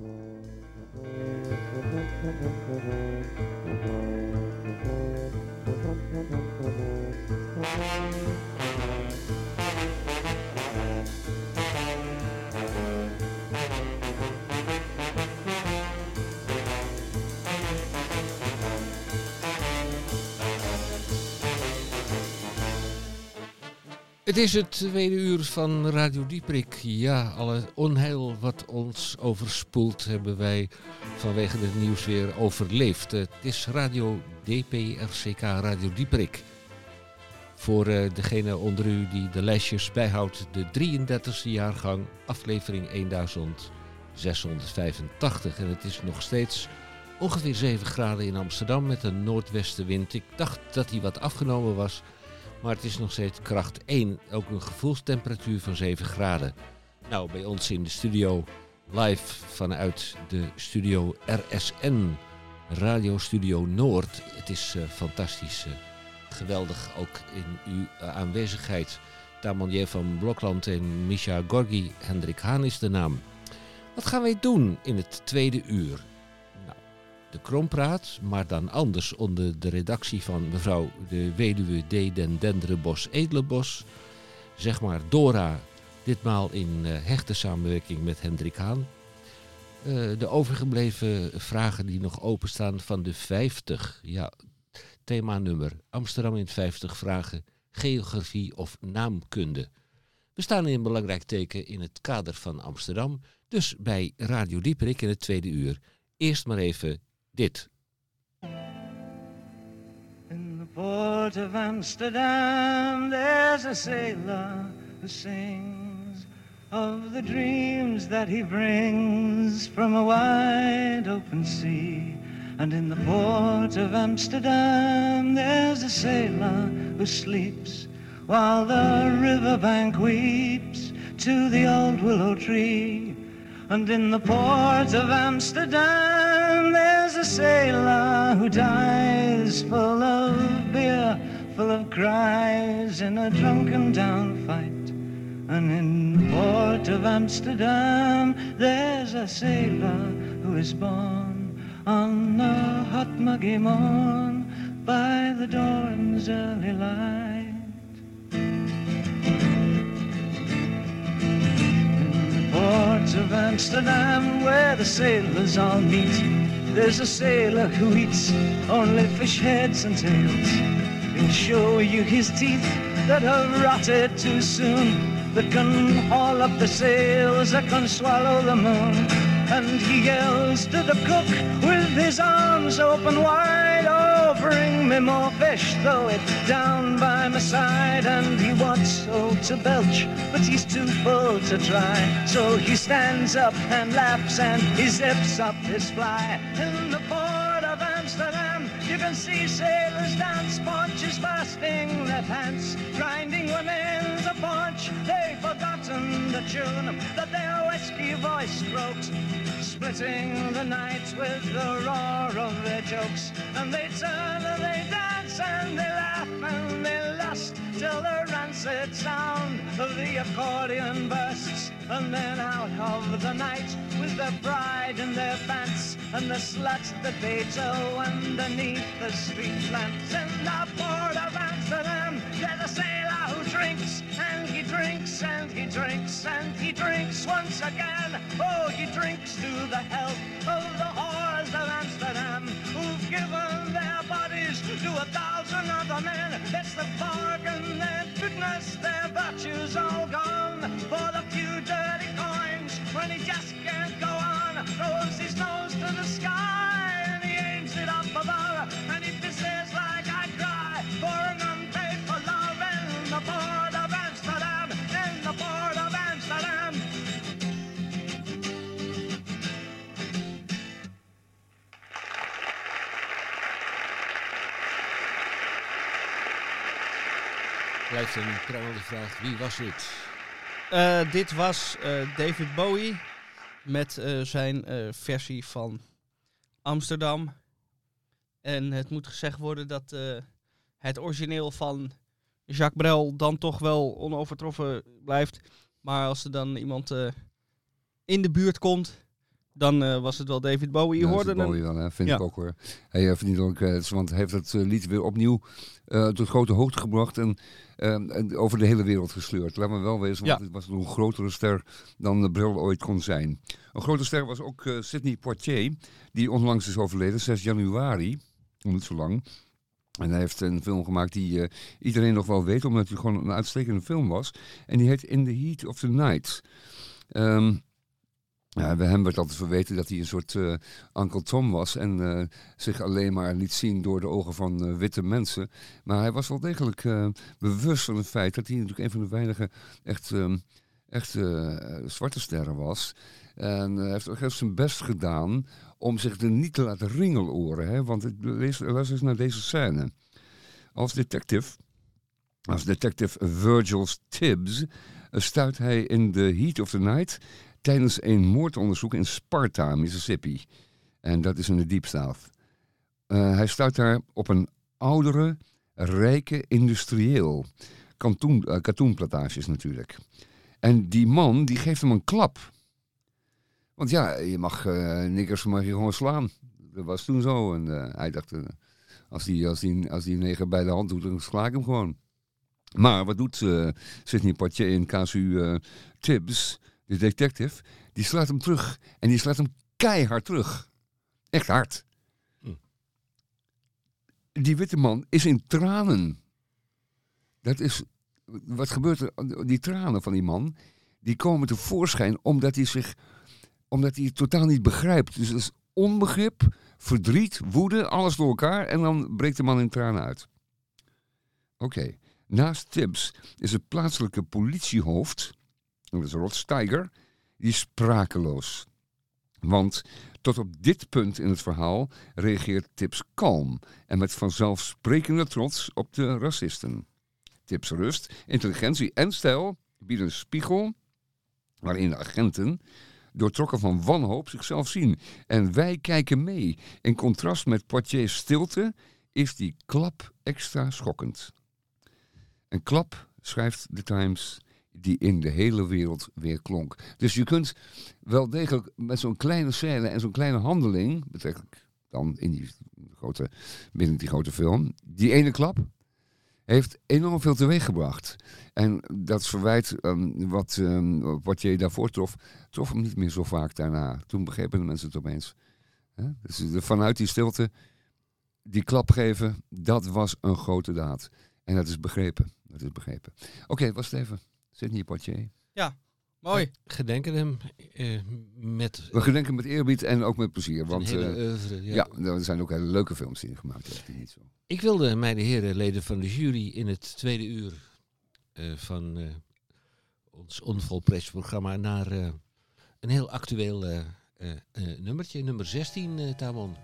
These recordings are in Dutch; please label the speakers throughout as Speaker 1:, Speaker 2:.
Speaker 1: Mm-hmm. Het is het tweede uur van Radio Dieprik. Ja, alle onheil wat ons overspoelt hebben wij vanwege het nieuws weer overleefd. Het is Radio DPRCK Radio Dieprik. Voor uh, degene onder u die de lijstjes bijhoudt, de 33e jaargang, aflevering 1685. En het is nog steeds ongeveer 7 graden in Amsterdam met een noordwestenwind. Ik dacht dat hij wat afgenomen was... Maar het is nog steeds kracht 1. Ook een gevoelstemperatuur van 7 graden. Nou, bij ons in de studio live vanuit de studio RSN, Radio Studio Noord. Het is uh, fantastisch. Uh, geweldig ook in uw uh, aanwezigheid. Tamanje van Blokland en Misha Gorgi. Hendrik Haan is de naam. Wat gaan wij doen in het tweede uur? De Krompraat, maar dan anders onder de redactie van mevrouw de weduwe D. den Denderenbos Edelenbos. Zeg maar Dora, ditmaal in uh, hechte samenwerking met Hendrik Haan. Uh, de overgebleven vragen die nog openstaan van de 50. Ja, thema nummer Amsterdam in 50 vragen, geografie of naamkunde. We staan in een belangrijk teken in het kader van Amsterdam, dus bij Radio Dieperik in het tweede uur. Eerst maar even dit.
Speaker 2: In the port of Amsterdam, there's a sailor who sings of the dreams that he brings from a wide open sea. And in the port of Amsterdam, there's a sailor who sleeps while the riverbank weeps to the old willow tree. And in the port of Amsterdam, there's a sailor who dies full of beer, full of cries in a drunken down fight. And in the port of Amsterdam, there's a sailor who is born on a hot muggy morn by the dawn's early light. In the port of Amsterdam where the sailors all meet. There's a sailor who eats only fish heads and tails. He'll show you his teeth that have rotted too soon. That can haul up the sails, that can swallow the moon. And he yells to the cook with his arms open wide, Oh, bring me more fish, throw it down by my side. And he wants so to belch, but he's too full to try. So he stands up and laughs and he zips up his fly. In the port of Amsterdam, you can see sailors dance, paunches bursting their pants, grinding women's a paunch. They've the tune that their whiskey voice strokes splitting the night with the roar of their jokes. And they turn and they dance and they laugh and they lust till the rancid sound of the accordion bursts. And then out of the night with their pride in their pants and the sluts that they tow underneath the street lamps in the port of Amsterdam. There's a sailor who drinks drinks and he drinks and he drinks once again. Oh, he drinks to the health of the whores of Amsterdam who've given their bodies to a thousand other men. It's the bargain, their goodness, their virtues all gone for the few dirty coins when he just can't go on. Throws
Speaker 1: Blijft een prangende vraag. Wie was dit?
Speaker 3: Uh, dit was uh, David Bowie met uh, zijn versie van Amsterdam. En het moet gezegd worden dat het origineel van Jacques Brel dan toch wel onovertroffen blijft. Maar als er dan iemand in de buurt komt dan eh, was het wel David Bowie. Je
Speaker 4: Ja,
Speaker 3: hoorde.
Speaker 4: Bowie wel, hè? vind
Speaker 3: Ja.
Speaker 4: ik ook hoor. Hij eh, verdient ook, eh, want hij heeft het lied weer opnieuw tot grote hoogte gebracht en, eh, en over de hele wereld gesleurd. Laat me wel wezen, want
Speaker 3: Ja.
Speaker 4: het was een grotere ster dan de Bril ooit kon zijn. Een grote ster was ook Sidney Poitier, die onlangs is overleden, 6 januari, niet zo lang. En hij heeft een film gemaakt die iedereen nog wel weet, omdat hij gewoon een uitstekende film was. En die heet In the Heat of the Night. Ehm, ja, bij hem werd altijd verweten dat hij een soort eh Uncle Tom was en eh, zich alleen maar liet zien door de ogen van eh, witte mensen. Maar hij was wel degelijk bewust van het feit dat hij natuurlijk een van de weinige echt, ehm, echt eh, zwarte sterren was. En hij heeft ook echt zijn best gedaan om zich er niet te laten ringeloren. Hè? Want ik lees, luister eens naar deze scène. Als detective, als detective Virgil Tibbs, stuit hij in the heat of the night tijdens een moordonderzoek in Sparta, Mississippi. En dat is in de Deep South. Eh, hij stuit daar op een oudere, rijke industrieel. Kantoen, eh, natuurlijk. En die man, die geeft hem een klap. Want ja, je mag eh niggers mag je gewoon slaan. Dat was toen zo. En hij dacht, als, die, als, die, als die neger bij de hand doet, dan sla ik hem gewoon. Maar wat doet Sidney Poitier in casu Tibbs, de detective? Die slaat hem terug. En die slaat hem keihard terug. Echt hard.
Speaker 1: Hm.
Speaker 4: Die witte man is in tranen. Dat is... Wat gebeurt er? Die tranen van die man, die komen tevoorschijn omdat hij zich... Omdat hij het totaal niet begrijpt. Dus dat is onbegrip, verdriet, woede, alles door elkaar. En dan breekt de man in tranen uit. Oké. Naast Tibbs is het plaatselijke politiehoofd, dat is Rod Steiger, die is sprakeloos. Want tot op dit punt in het verhaal reageert Tibbs kalm en met vanzelfsprekende trots op de racisten. Tibbs rust, intelligentie en stijl bieden een spiegel waarin de agenten, doortrokken van wanhoop, zichzelf zien. En wij kijken mee. In contrast met Poitiers stilte is die klap extra schokkend. Een klap, schrijft de Times, die in de hele wereld weer klonk. Dus je kunt wel degelijk met zo'n kleine scène en zo'n kleine handeling, betrekkelijk dan in die grote, binnen die grote film, die ene klap heeft enorm veel teweeg gebracht. En dat verwijt ehm, wat, ehm, wat je daarvoor trof, trof hem niet meer zo vaak daarna. Toen begrepen de mensen het opeens. Dus vanuit die stilte, die klap geven, dat was een grote daad. En dat is begrepen. Dat is begrepen. Oké, was het even. Sidney Poitier.
Speaker 3: Mooi.
Speaker 1: Gedenken hem eh, met
Speaker 4: We gedenken met eerbied en ook met plezier. Want
Speaker 1: hele
Speaker 4: eh,
Speaker 1: oeuvre. Ja.
Speaker 4: ja, er zijn ook hele leuke films die hij gemaakt heeft. Die niet zo.
Speaker 1: Ik wilde, mijn heren, leden van de jury, in het tweede uur eh, van eh, ons onvolpressprogramma naar eh, een heel actueel eh, eh, eh, nummertje, nummer 16, eh Tamon.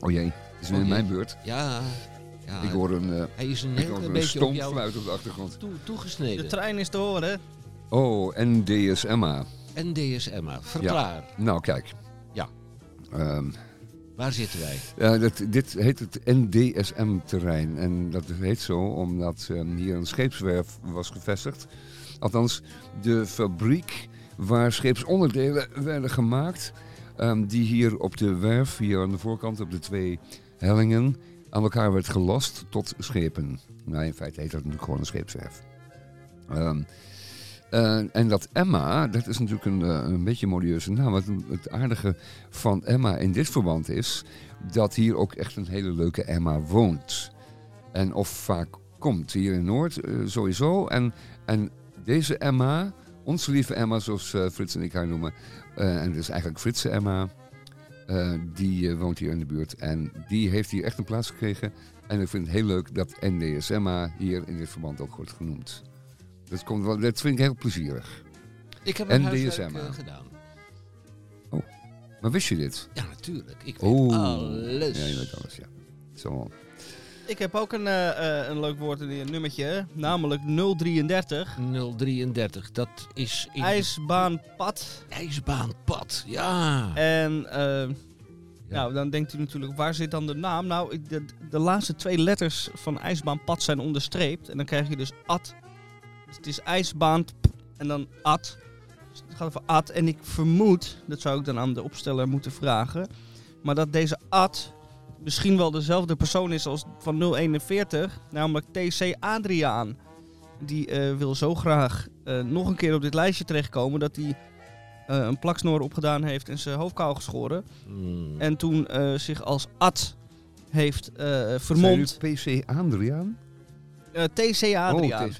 Speaker 4: Oh jee, is nu
Speaker 1: Oh
Speaker 4: in
Speaker 1: jee.
Speaker 4: mijn beurt.
Speaker 1: Ja, ja
Speaker 4: ik hoor een, eh
Speaker 1: hij is een
Speaker 4: ik
Speaker 1: heel
Speaker 4: hoor
Speaker 1: klein
Speaker 4: een
Speaker 1: beetje op jou
Speaker 4: op de achtergrond.
Speaker 1: toe,
Speaker 3: De
Speaker 1: toegesneden.
Speaker 3: trein is te horen.
Speaker 4: Oh, en DSMA.
Speaker 1: En DSMA, verklaar.
Speaker 4: Nou, kijk.
Speaker 1: Ja.
Speaker 4: Ehm,
Speaker 1: Waar zitten wij?
Speaker 4: Ja, dat, dit heet het NDSM-terrein. En dat heet zo omdat ehm, hier een scheepswerf was gevestigd. Althans, de fabriek waar scheepsonderdelen werden gemaakt. ehm, die hier op de werf, hier aan de voorkant op de twee hellingen, aan elkaar werd gelast tot schepen. Nou, in feite heet dat natuurlijk gewoon een scheepswerf. Ehm, eh, en dat Emma, dat is natuurlijk een, eh, een beetje een modieuze naam. Wat het aardige van Emma in dit verband is dat hier ook echt een hele leuke Emma woont. En of vaak komt hier in Noord eh, sowieso. En, en deze Emma, onze lieve Emma, zoals Frits en ik haar noemen, en is eigenlijk Fritse Emma, eh, die eh, woont hier in de buurt. En die heeft hier echt een plaats gekregen. En ik vind het heel leuk dat NDSMA hier in dit verband ook wordt genoemd. Dat, komt wel, dat vind ik heel plezierig.
Speaker 1: Ik heb
Speaker 4: En
Speaker 1: een huiswerk
Speaker 4: DSMA.
Speaker 1: eh, gedaan.
Speaker 4: Maar wist je dit?
Speaker 1: Ja, natuurlijk. Ik weet
Speaker 4: Oeh.
Speaker 1: alles.
Speaker 4: Ja, je weet alles, ja. Zo.
Speaker 3: Ik heb ook een, eh, eh, een leuk woord in een nummertje, namelijk 033.
Speaker 1: 033, dat is in
Speaker 3: IJsbaanpad.
Speaker 1: ijsbaanpad. Ja.
Speaker 3: En eh, nou, dan denkt u natuurlijk, waar zit dan de naam? Nou, de, de laatste twee letters van ijsbaanpad zijn onderstreept. En dan krijg je dus ad. Dus het is ijsbaan en dan ad. Het gaat over Ad. En ik vermoed, dat zou ik dan aan de opsteller moeten vragen. Maar dat deze Ad misschien wel dezelfde persoon is als van 041. Namelijk TC Adriaan. Die eh, wil zo graag eh, nog een keer op dit lijstje terechtkomen. Dat hij eh, een plaksnoor opgedaan heeft en zijn hoofd kaal geschoren.
Speaker 1: Hmm.
Speaker 3: En toen eh, zich als Ad heeft eh, vermomd.
Speaker 4: u PC Adriaan?
Speaker 3: Eh, TC Adriaan.
Speaker 4: Oh, TC.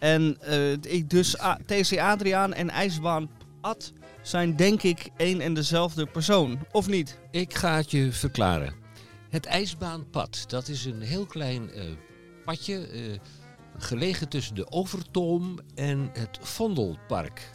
Speaker 3: En eh, ik dus A- TC Adriaan en IJsbaan Ad zijn denk ik één en dezelfde persoon. Of niet?
Speaker 1: Ik ga het je verklaren. Het ijsbaanpad, dat is een heel klein eh, padje, eh, gelegen tussen de Overtoom en het Vondelpark.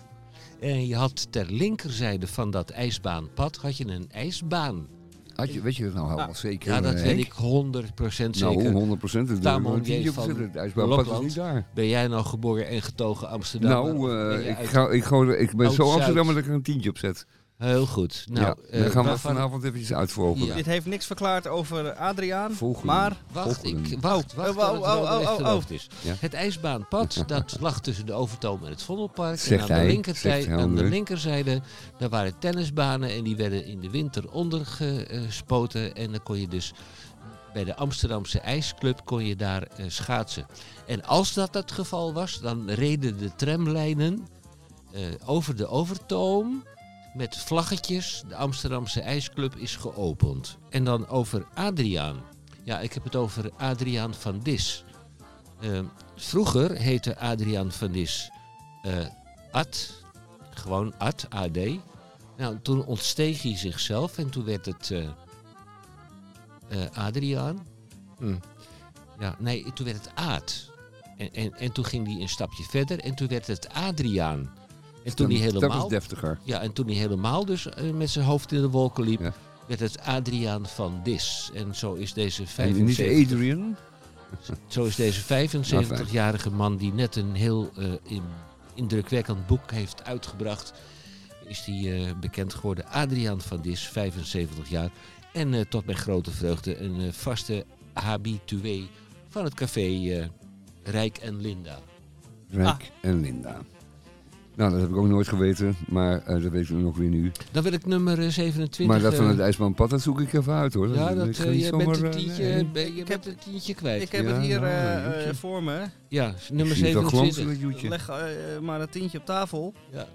Speaker 1: En je had ter linkerzijde van dat ijsbaanpad had je een ijsbaan.
Speaker 4: Had je, weet je dat nou helemaal zeker?
Speaker 1: Ja, dat
Speaker 4: eh,
Speaker 1: weet
Speaker 4: Henk?
Speaker 1: ik 100% zeker.
Speaker 4: Nou, 100 procent. Het
Speaker 1: Tamon
Speaker 4: is
Speaker 1: J. van
Speaker 4: Het ijsbaanpad is niet daar.
Speaker 1: Ben jij nou geboren en getogen Amsterdam?
Speaker 4: Nou, eh, ik, ga, ik, ga, ik ben zo. Amsterdam dat ik er een tientje op zet.
Speaker 1: Heel goed. Nou,
Speaker 4: ja,
Speaker 1: eh,
Speaker 4: dan gaan we
Speaker 1: waarvan-
Speaker 4: vanavond eventjes uitvogelen.
Speaker 1: Ja.
Speaker 3: Dit heeft niks verklaard over Adriaan.
Speaker 4: Vogelen.
Speaker 3: Maar
Speaker 1: Wacht, ik,
Speaker 4: Vogelen.
Speaker 1: wacht, wacht
Speaker 3: Oh, oh,
Speaker 1: het
Speaker 3: oh, oh, oh, oh.
Speaker 1: is.
Speaker 4: Ja.
Speaker 1: Het ijsbaanpad, dat lag tussen de Overtoom en het Vondelpark.
Speaker 4: Zegt
Speaker 1: en aan
Speaker 4: hij,
Speaker 1: de, linkerzij-
Speaker 4: zegt hij
Speaker 1: aan de linkerzijde, daar waren tennisbanen en die werden in de winter ondergespoten. En dan kon je dus bij de Amsterdamse IJsclub kon je daar eh, schaatsen. En als dat het geval was, dan reden de tramlijnen eh, over de Overtoom met vlaggetjes. De Amsterdamse IJsclub is geopend. En dan over Adriaan. Ja, ik heb het over Adriaan van Dis. Eh, vroeger heette Adriaan van Dis eh, Ad. Gewoon Ad, AD. Nou, toen ontsteeg hij zichzelf en toen werd het eh, Adriaan. Hm. Ja, nee, toen werd het Aad. En, en, en toen ging hij een stapje verder en toen werd het Adriaan. En toen
Speaker 4: Dat-
Speaker 1: hij
Speaker 4: Dat
Speaker 1: helemaal
Speaker 4: is deftiger.
Speaker 1: ja, en toen hij helemaal dus eh, met zijn hoofd in de wolken liep,
Speaker 4: Ja.
Speaker 1: werd het Adriaan van Dis. En zo is deze
Speaker 4: En niet
Speaker 1: 75,
Speaker 4: Adrian.
Speaker 1: zo is deze 75-jarige man die net een heel eh, in- indrukwekkend boek heeft uitgebracht, is die eh, bekend geworden. Adriaan van Dis, 75 jaar. En tot mijn grote vreugde een vaste habitué van het café Rijk en Linda.
Speaker 4: Rijk
Speaker 3: Ah.
Speaker 4: en Linda. Nou, dat heb ik ook nooit geweten, maar eh, dat weet ik nog weer nu.
Speaker 1: Dan wil ik nummer eh, 27.
Speaker 4: Maar dat van
Speaker 1: eh,
Speaker 4: het IJsbaanpad, dat zoek ik even uit hoor.
Speaker 1: Ja, dat, eh, je
Speaker 4: zomaar,
Speaker 1: bent een
Speaker 4: eh,
Speaker 1: tientje,
Speaker 4: nee.
Speaker 1: ben- je
Speaker 3: Ik
Speaker 1: bent
Speaker 3: heb-
Speaker 1: een tientje kwijt.
Speaker 3: ik heb
Speaker 4: Ja,
Speaker 3: het hier
Speaker 4: nou,
Speaker 3: eh, eh, voor me.
Speaker 1: Ja, nummer
Speaker 4: Zie je het al glanzen,
Speaker 1: 27.
Speaker 4: dat joetje?
Speaker 3: Leg eh, maar een tientje op tafel.
Speaker 1: Ja.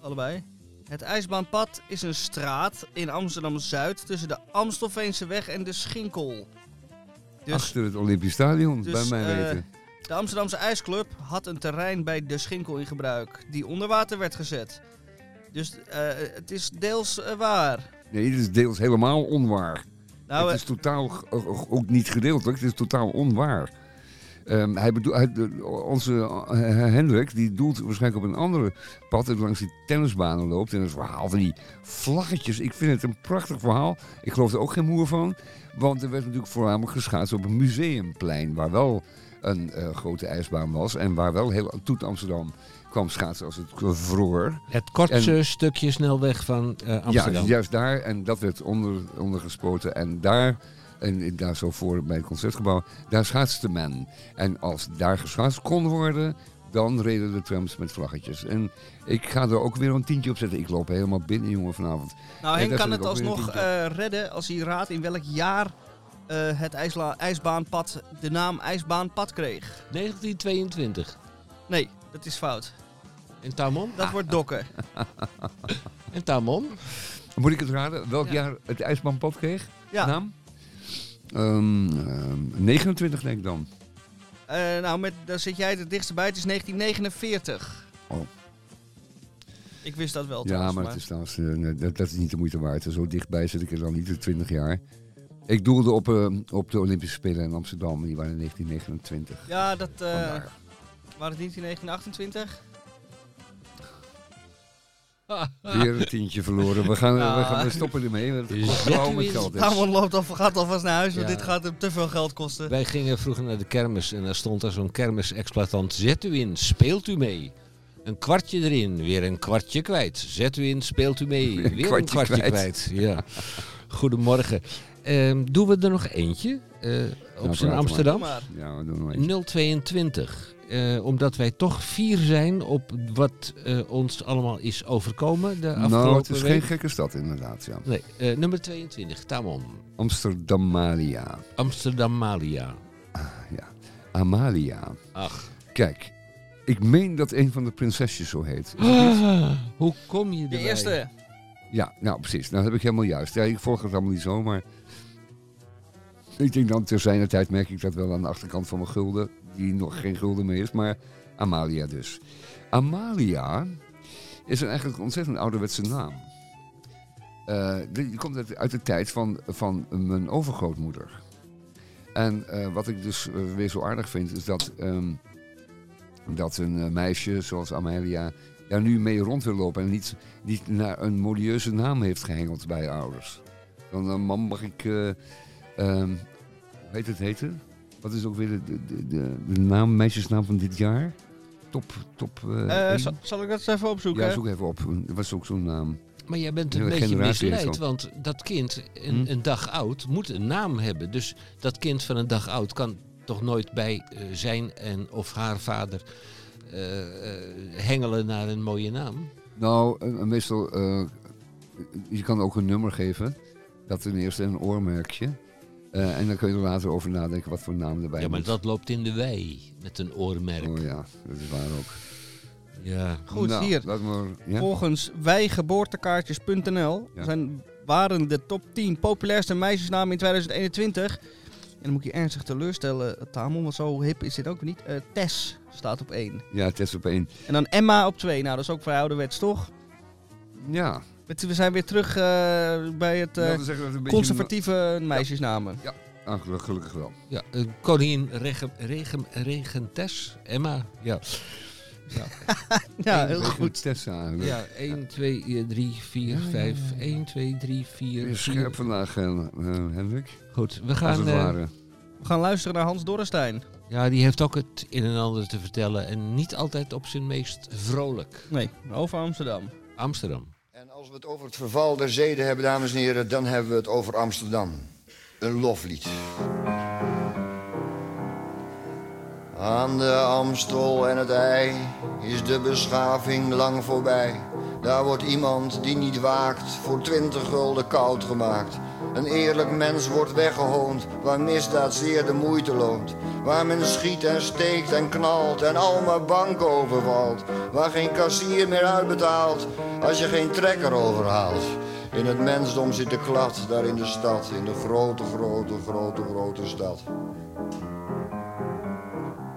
Speaker 3: Allebei. Het IJsbaanpad is een straat in Amsterdam-Zuid tussen de Amstelveense weg en de Schinkel. Dus
Speaker 4: Achter het Olympisch Stadion,
Speaker 3: dus,
Speaker 4: bij mij
Speaker 3: eh,
Speaker 4: weten.
Speaker 3: De Amsterdamse IJsclub had een terrein bij de Schinkel in gebruik, die onder water werd gezet. Dus eh, het is deels eh, waar.
Speaker 4: Nee, dit is deels helemaal onwaar.
Speaker 3: Nou,
Speaker 4: het
Speaker 3: eh,
Speaker 4: is totaal, g- ook- niet gedeeltelijk, het is totaal onwaar. Ehm, hij bedoel, hij, de- onze eh, Hendrik, die doelt waarschijnlijk op een andere pad dat langs die tennisbanen loopt. En het verhaal van die vlaggetjes, ik vind het een prachtig verhaal. Ik geloof er ook geen moer van, want er werd natuurlijk voornamelijk geschaatst op een museumplein, waar wel een eh, grote ijsbaan was en waar wel heel Toet Amsterdam kwam schaatsen als het vroor.
Speaker 1: Het kortste stukje snelweg van eh, Amsterdam.
Speaker 4: Ja, juist daar. En dat werd onder, ondergespoten. En daar, en daar zo voor bij het concertgebouw, daar schaatste men. En als daar geschaatst kon worden, dan reden de trams met vlaggetjes. En ik ga er ook weer een tientje op zetten. Ik loop helemaal binnen, jongen, vanavond.
Speaker 3: nou Henk kan het alsnog eh, redden als hij raadt in welk jaar eh, het ijsla- ijsbaanpad de naam ijsbaanpad kreeg.
Speaker 1: 1922.
Speaker 3: Nee, dat is fout.
Speaker 1: En Tamon?
Speaker 3: Dat wordt dokken.
Speaker 1: En Tamon?
Speaker 4: Moet ik het raden? Welk
Speaker 3: Ja.
Speaker 4: jaar het ijsbaanpad kreeg?
Speaker 3: Ja,
Speaker 4: Naam? Ehm, ehm, 29 denk ik dan.
Speaker 3: eh, nou met, daar zit jij het dichtst bij. Het is 1949.
Speaker 4: Oh.
Speaker 3: Ik wist dat wel
Speaker 4: Ja,
Speaker 3: trouwens,
Speaker 4: maar het is trouwens, eh, dat, dat is niet de moeite waard. Zo dichtbij zit ik er dan niet, de 20 jaar. Ik doelde op, eh, op de Olympische Spelen in Amsterdam. Die waren in 1929.
Speaker 3: Ja, dat eh waren het niet in 1928?
Speaker 4: Weer een tientje verloren. We, gaan,
Speaker 3: Ja.
Speaker 4: we, gaan, we stoppen ermee. want Het kost met geld. is.
Speaker 3: Loopt al, gaat alvast naar huis, want
Speaker 1: Ja.
Speaker 3: dit gaat hem te veel geld kosten.
Speaker 1: Wij gingen vroeger naar de kermis en daar stond daar zo'n kermisexploitant. Zet u in, speelt u mee. Een kwartje erin, weer een kwartje kwijt. Zet u in, speelt u mee.
Speaker 4: Weer een kwartje kwijt.
Speaker 1: kwijt. Ja. Goedemorgen. Ehm, doen we er nog eentje eh, op
Speaker 4: praat
Speaker 1: zijn. Amsterdam?
Speaker 3: Maar.
Speaker 4: Ja, we doen nog eentje.
Speaker 1: 022. eh, omdat wij toch fier zijn op wat eh, ons allemaal is overkomen de afgelopen
Speaker 4: Nou, het is
Speaker 1: week.
Speaker 4: geen gekke stad inderdaad, ja.
Speaker 1: Nee, eh, nummer 22, Tamon.
Speaker 4: Amsterdamalia.
Speaker 1: Amsterdam Malia.
Speaker 4: Ja. Amalia.
Speaker 1: Ach.
Speaker 4: Kijk, ik meen dat een van de prinsesjes zo heet.
Speaker 1: Hoe kom je
Speaker 3: De
Speaker 1: erbij?
Speaker 3: eerste.
Speaker 4: Ja, nou precies. Nou, dat heb ik helemaal juist. Ja, ik volg het allemaal niet zo, maar... Ik denk dan, ter zijner tijd merk ik dat wel aan de achterkant van mijn gulden. Die nog geen gulden meer is, maar Amalia dus. Amalia is een eigenlijk ontzettend ouderwetse naam. Eh, die komt uit, de tijd van, van mijn overgrootmoeder. En eh, wat ik dus eh, weer zo aardig vind, is dat, ehm, dat een meisje zoals Amalia daar nu mee rond wil lopen en niet, niet naar een modieuze naam heeft gehengeld bij ouders. Dan, mam, mag ik, ehm, hoe heet het heten? Wat is ook weer de, de, de, naam, meisjesnaam van dit jaar? Top, top eh,
Speaker 3: Eh, zal, zal ik dat eens even opzoeken?
Speaker 4: Ja, zoek even op. Dat was ook zo'n naam.
Speaker 1: Maar jij bent een beetje misleid, want dat kind, een,
Speaker 4: Hm?
Speaker 1: een dag oud, moet een naam hebben. Dus dat kind van een dag oud kan toch nooit bij eh, zijn en of haar vader hengelen naar een mooie naam?
Speaker 4: Nou, meestal, eh, je kan ook een nummer geven. Dat ten eerste een oormerkje. Eh, en dan kun je er later over nadenken wat voor naam erbij
Speaker 1: Ja, maar
Speaker 4: moet.
Speaker 1: dat loopt in de wei met een oormerk.
Speaker 4: Oh ja, dat is waar ook.
Speaker 1: Ja.
Speaker 3: Goed,
Speaker 4: Nou,
Speaker 3: hier.
Speaker 4: Laat maar, ja?
Speaker 3: Volgens wijgeboortekaartjes.nl
Speaker 4: Ja.
Speaker 3: zijn, waren de top 10 populairste meisjesnamen in 2021. En dan moet ik je ernstig teleurstellen, Tamon, want zo hip is dit ook niet. Eh, Tess staat op 1.
Speaker 4: Ja, test op één.
Speaker 3: En dan Emma op 2. Nou, dat is ook vrij ouderwets, toch?
Speaker 4: Ja.
Speaker 3: We zijn weer terug eh, bij het eh, conservatieve meisjesnamen.
Speaker 4: Ah, geluk- gelukkig wel.
Speaker 1: Ja, eh, koningin Regem, Regem, Regentes, Emma. Ja,
Speaker 3: Ja, heel goed.
Speaker 4: Tessa.
Speaker 1: ja 1, 2, 3, 4, 5. 1, 2, 3, 4.
Speaker 4: Weer scherp vandaag, eh, eh, Hendrik.
Speaker 1: Goed, we gaan. eh,
Speaker 4: ware.
Speaker 3: We gaan luisteren naar Hans Dorrestein.
Speaker 1: ja, die heeft ook het een en ander te vertellen. En niet altijd op zijn meest vrolijk.
Speaker 3: Nee, over Amsterdam.
Speaker 1: Amsterdam.
Speaker 5: Als we het over het verval der zeden hebben, dames en heren, dan hebben we het over Amsterdam. Een loflied. Aan de Amstel en het IJ is de beschaving lang voorbij. Daar wordt iemand die niet waakt voor twintig gulden koud gemaakt. Een eerlijk mens wordt weggehoond, waar misdaad zeer de moeite loont. Waar men schiet en steekt en knalt en al maar bank overvalt. Waar geen kassier meer uitbetaalt, als je geen trekker overhaalt. In het mensdom zit de klad, daar in de stad, in de grote, grote, grote, grote stad.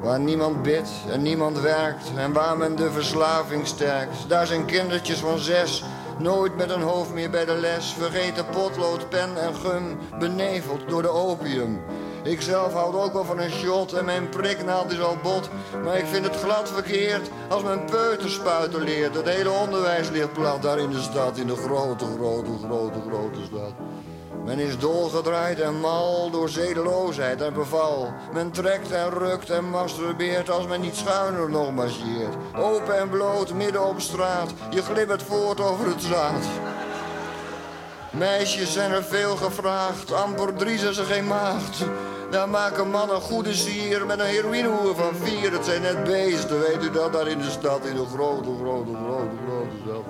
Speaker 5: Waar niemand bidt en niemand werkt en waar men de verslaving sterkt. Daar zijn kindertjes van zes, nooit met een hoofd meer bij de les. Vergeten potlood, pen en gum, beneveld door de opium. Ik zelf houd ook wel van een shot en mijn priknaald is al bot. Maar ik vind het glad verkeerd als men peuterspuiten leert. Het hele onderwijs ligt plat daar in de stad, in de grote, grote, grote, grote stad. Men is dolgedraaid en mal door zedeloosheid en beval. Men trekt en rukt en masturbeert als men niet schuiner nog marcheert. Open en bloot, midden op straat, je glibbert voort over het zaad. Meisjes zijn er veel gevraagd, amper drie zijn ze geen maagd. Daar maken mannen goede sier met een heroïnehoer van vier. Het zijn net beesten, weet u dat, daar in de stad, in de grote, grote, grote, grote stad.